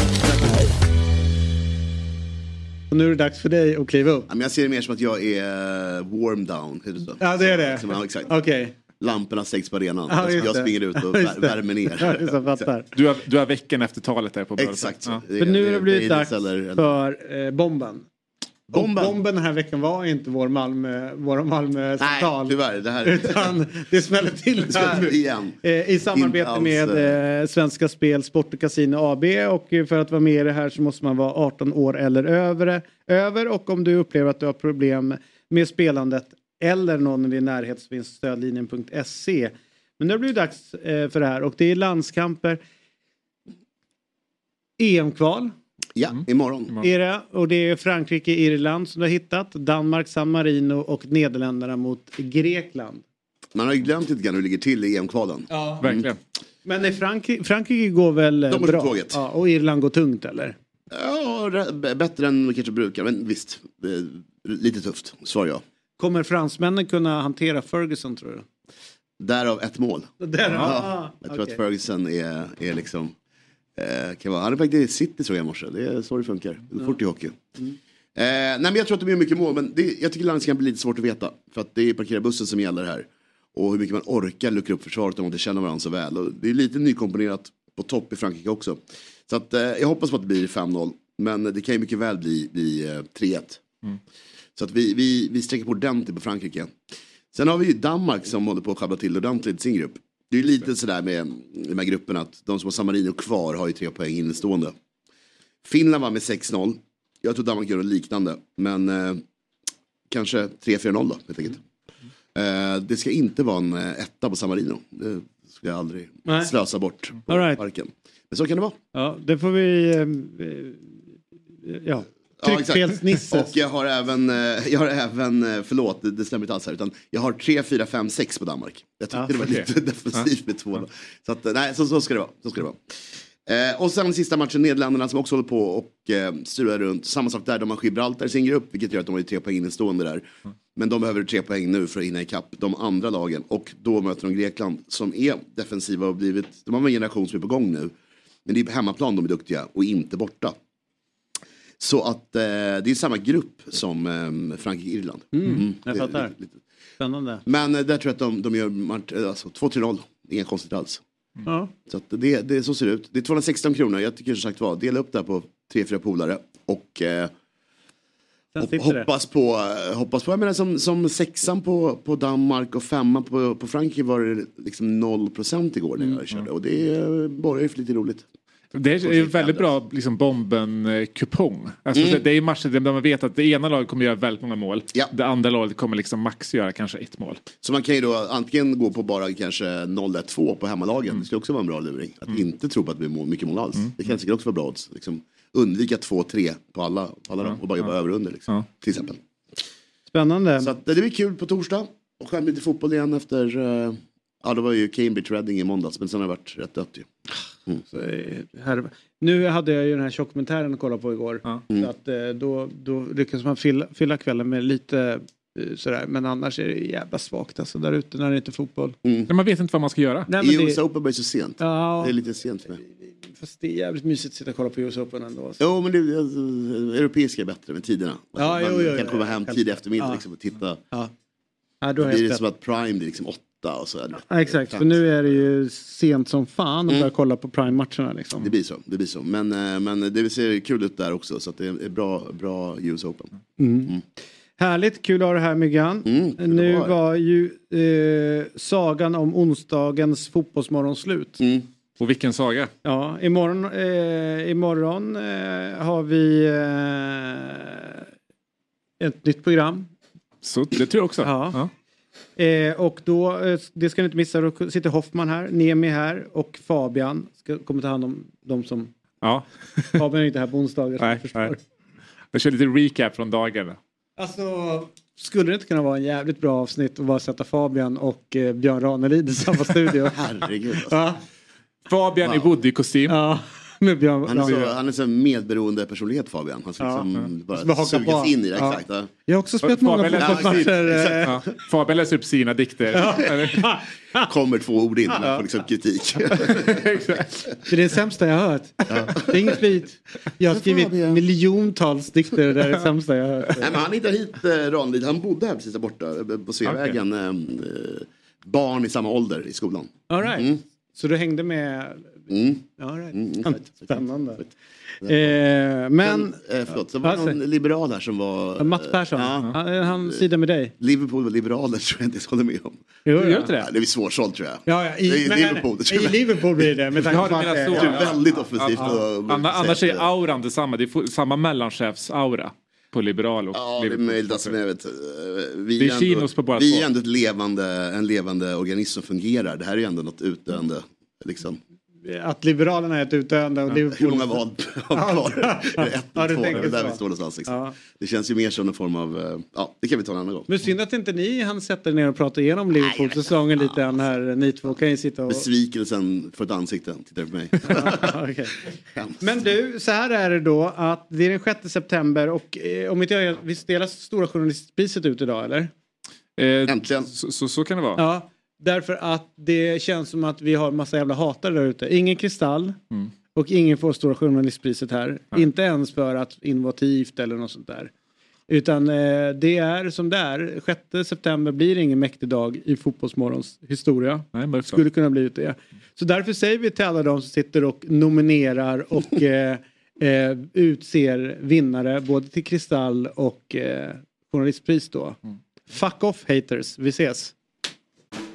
Och nu är det dags för dig att kliva upp. Ja, men jag ser det mer som att jag är eh, warm down. Ja, det är det. Ja, exakt. Okej. Lamporna stängs på arenan. Ja, jag, springer ut och värmer ner. Ja. Du har, du har veckan efter talet där på bröllopet. Exakt. Ja. För nu har det blivit dags eller- eller- för eh, bomben. Bomben. Och bomben den här veckan var inte vår Malmö, vår Malmö Nej, tyvärr. Det här... Utan det smäller till här. Igen. Eh, I samarbete alls, med eh, Svenska Spel, Sport och Casino AB och eh, för att vara med i det här så måste man vara 18 år eller över, över och om du upplever att du har problem med spelandet eller någon i din närhet så finns stödlinjen.se. Men nu blir det dags eh, för det här och det är landskamper. EM-kval Ja, imorgon. är det och det är Frankrike, Irland som du har hittat. Danmark, San Marino och Nederländerna mot Grekland. Man har ju glömt lite grann hur det ligger till i EM-kvalen. Ja. Verkligen. Men Frankrike, Frankrike går väl eh, De går bra? tåget. Ja, och Irland går tungt eller? Ja, bättre än man kanske brukar. Men visst, eh, lite tufft, svarar jag. Kommer fransmännen kunna hantera Ferguson tror du? Därav ett mål. Där, Ja, ah, jag tror okej. att Ferguson är, är liksom... Eh, kan vara, han är väg till City såg jag i morse. Det är så det funkar. Går fort i hockey. Mm. Eh, nej men jag tror att det blir mycket mål. Men det, jag tycker landskamp blir lite svårt att veta. För att det är parkera bussen som gäller här. Och hur mycket man orkar luckra upp försvaret om man inte känner varandra så väl. Och det är lite nykomponerat på topp i Frankrike också. Så att, eh, jag hoppas på att det blir 5-0. Men det kan ju mycket väl bli, bli eh, 3-1. Så att vi, vi, vi sträcker på ordentligt på Frankrike. Sen har vi ju Danmark som håller på att sjabbla till ordentligt sin grupp. Det är ju lite sådär med de här grupperna att de som har San Marino kvar har ju tre poäng innestående. Finland var med 6-0. Jag tror Danmark gör något liknande. Men eh, kanske 3-4-0 då helt enkelt. Eh, det ska inte vara en eh, etta på San Marino. Det skulle jag aldrig Nej. slösa bort på right. parken. Men så kan det vara. Ja, det får vi... eh, eh, ja, Ja, tryckfelsnisse. Och jag har även, eh, jag har även eh, förlåt det, det stämmer inte alls här, utan jag har 3, 4, 5, 6 på Danmark. Jag tyckte Ja, det var okej. lite defensivt med två. Så, att, nej, så, så ska det vara. Så ska det vara. Eh, och sen sista matchen, Nederländerna som också håller på och eh, strular runt. Samma sak där, de har Gibraltar i sin grupp, vilket gör att de har tre poäng innestående där. Men de behöver tre poäng nu för att hinna ikapp de andra lagen. Och då möter de Grekland som är defensiva och blivit, de har en generation som är på gång nu. Men det är på hemmaplan de är duktiga och inte borta. Så att eh, det är samma grupp som eh, Frankrike-Irland. Mm, jag det- fattar. lite- lite- Spännande. Men eh, där tror jag att de, de gör eh, alltså, 2-3-0. Inga konstigt alls. Ja. Så att det, det, så ser det ut. Det är 216 kronor. Jag tycker som sagt var, dela upp det här på tre, fyra polare. Och eh, hop, hoppas, på, eh, hoppas på, jag menar som, som sexan på, på Danmark och femman på, på Frankrike var det liksom 0 procent igår när jag körde. Och det eh, borgar ju för lite roligt. Det är ju väldigt bra liksom, bomben-kupong. Alltså, Mm. Det är matcher där man vet att det ena laget kommer göra väldigt många mål. Det andra laget kommer liksom max göra kanske ett mål. Så man kan ju då antingen gå på bara kanske 0-1-2 på hemmalagen. Det skulle också vara en bra luring. Att inte tro på att det blir mycket mål alls. Det kan säkert också vara bra odds. Liksom, undvika 2-3 på alla, på alla dem och bara jobba över och under. Liksom, Till exempel. Spännande. Så att, det blir kul på torsdag. Och själv lite fotboll igen efter, eh, ja det var ju Cambridge Reading i måndags. Men sen har det varit rätt dött ju. Mm. Så, eh, här, nu hade jag ju den här tjockdokumentären att kolla på igår. Mm. Så att, eh, då, då lyckas man fylla, fylla kvällen med lite eh, sådär. Men annars är det jävla svagt alltså där ute när det inte är fotboll. Mm. Men man vet inte vad man ska göra. Nej, men US det, Open börjar så sent. Ja. Det är lite sent för mig. fast det är jävligt mysigt att sitta och kolla på US Open ändå. Alltså. Jo men det, alltså, europeiska är bättre med tiderna. Alltså, Ja, jo, man jo, kan jo, komma jo, hem själv- tidig eftermiddag ja. liksom, och titta. Ja. Ja, Då blir helt det som att Prime blir liksom åtta och så. Ja, exakt, för nu är det ju sent som fan att Mm. börja kolla på Prime-matcherna. Liksom. Det blir så. Det blir så. Men, eh, men det ser kul ut där också. Så att det är bra, bra US Open. Mm. Härligt, kul att ha det här Myggan. Mm, nu var ju eh, sagan om onsdagens fotbollsmorgon slut. Mm. Och vilken saga. Ja, imorgon, eh, imorgon eh, har vi eh, ett nytt program. Så det tror jag också. Ja. Eh, och då, eh, det ska ni inte missa, då sitter Hoffman här, Nemi här och Fabian ska, kommer ta hand om de som... Ja. Fabian är inte här på onsdagar. Nej, nej. Jag kör lite recap från dagen. Alltså, skulle det inte kunna vara en jävligt bra avsnitt att bara sätta Fabian och eh, Björn Ranelid i samma studio? Herregud. Alltså. ja. Fabian i Woody-kostym. Ja, med Björn Han är så, han är så medberoende personlighet Fabian. Han ska Ja. liksom Så bara bara haka sugas på. in i det. Ja. Exakt. Ja. Jag har också spelat många Fabian läser- fotbollsmatcher. Ja. Fabian läser upp sina dikter. Kommer två ord in och får liksom kritik. Det är det sämsta jag har hört. Det är inget flit. Jag har skrivit miljontals dikter det är det sämsta jag har hört. Nej, men han hittade hit eh, Ranelid. Han bodde här precis där borta eh, på Sveavägen. Eh, eh, barn i samma ålder i skolan. All right. Mm. Så du hängde med? Mm. All right. Mm, exakt, Spännande. Eh, Men, eh, förlåt, det var Ja, någon säg. liberal här som var... Mats Persson. Ja. Han, han sidar med dig. Liverpool och liberaler tror jag inte jag håller med om. Jo, gör inte det? Ja, det är svårsålt tror jag. Ja, ja, i, det är men- Liverpool. det tror I jag. Liverpool blir det. Med tanke på att det så. Det är väldigt offensivt. Ja, och- Anna, annars är auran detsamma. Det är samma mellanchefs-aura på liberal och Ja, det är möjligt. Alltså, men jag vet, eh, vi Det är ändå- på båda Vi är ändå ett levande, en levande organism som fungerar. Det här är ju ändå något utdöende. Liksom. Att Liberalerna är ett utdöende och Liverpool... Hur många val har vi kvar? Ett Ja, två? Det där vi står någonstans. Liksom. Ja. Det känns ju mer som en form av, eh, ja det kan vi ta en annan gång. Men synd att inte ni hann sätta er ner och prata igenom Liverpool-säsongen lite än här. Ni två kan ju sitta och... Besvikelsen för ett ansikte, tittar på mig. Men du, så här är det då att det är den 6 september och eh, om inte jag visst delas Stora Journalistpriset ut idag eller? Äntligen. Så, så, så kan det vara. Ja, därför att det känns som att vi har massa jävla hatare där ute. Ingen kristall Mm. och ingen får Stora Journalistpriset här. Inte ens för att innovativt eller något sånt där. Utan eh, det är som det är. 6 september blir ingen mäktig dag i Fotbollsmorgons historia. Nej, Skulle kunna bli det. Så därför säger vi till alla de som sitter och nominerar och eh, eh, utser vinnare både till Kristall och eh, journalistpris då. Fuck off haters, vi ses.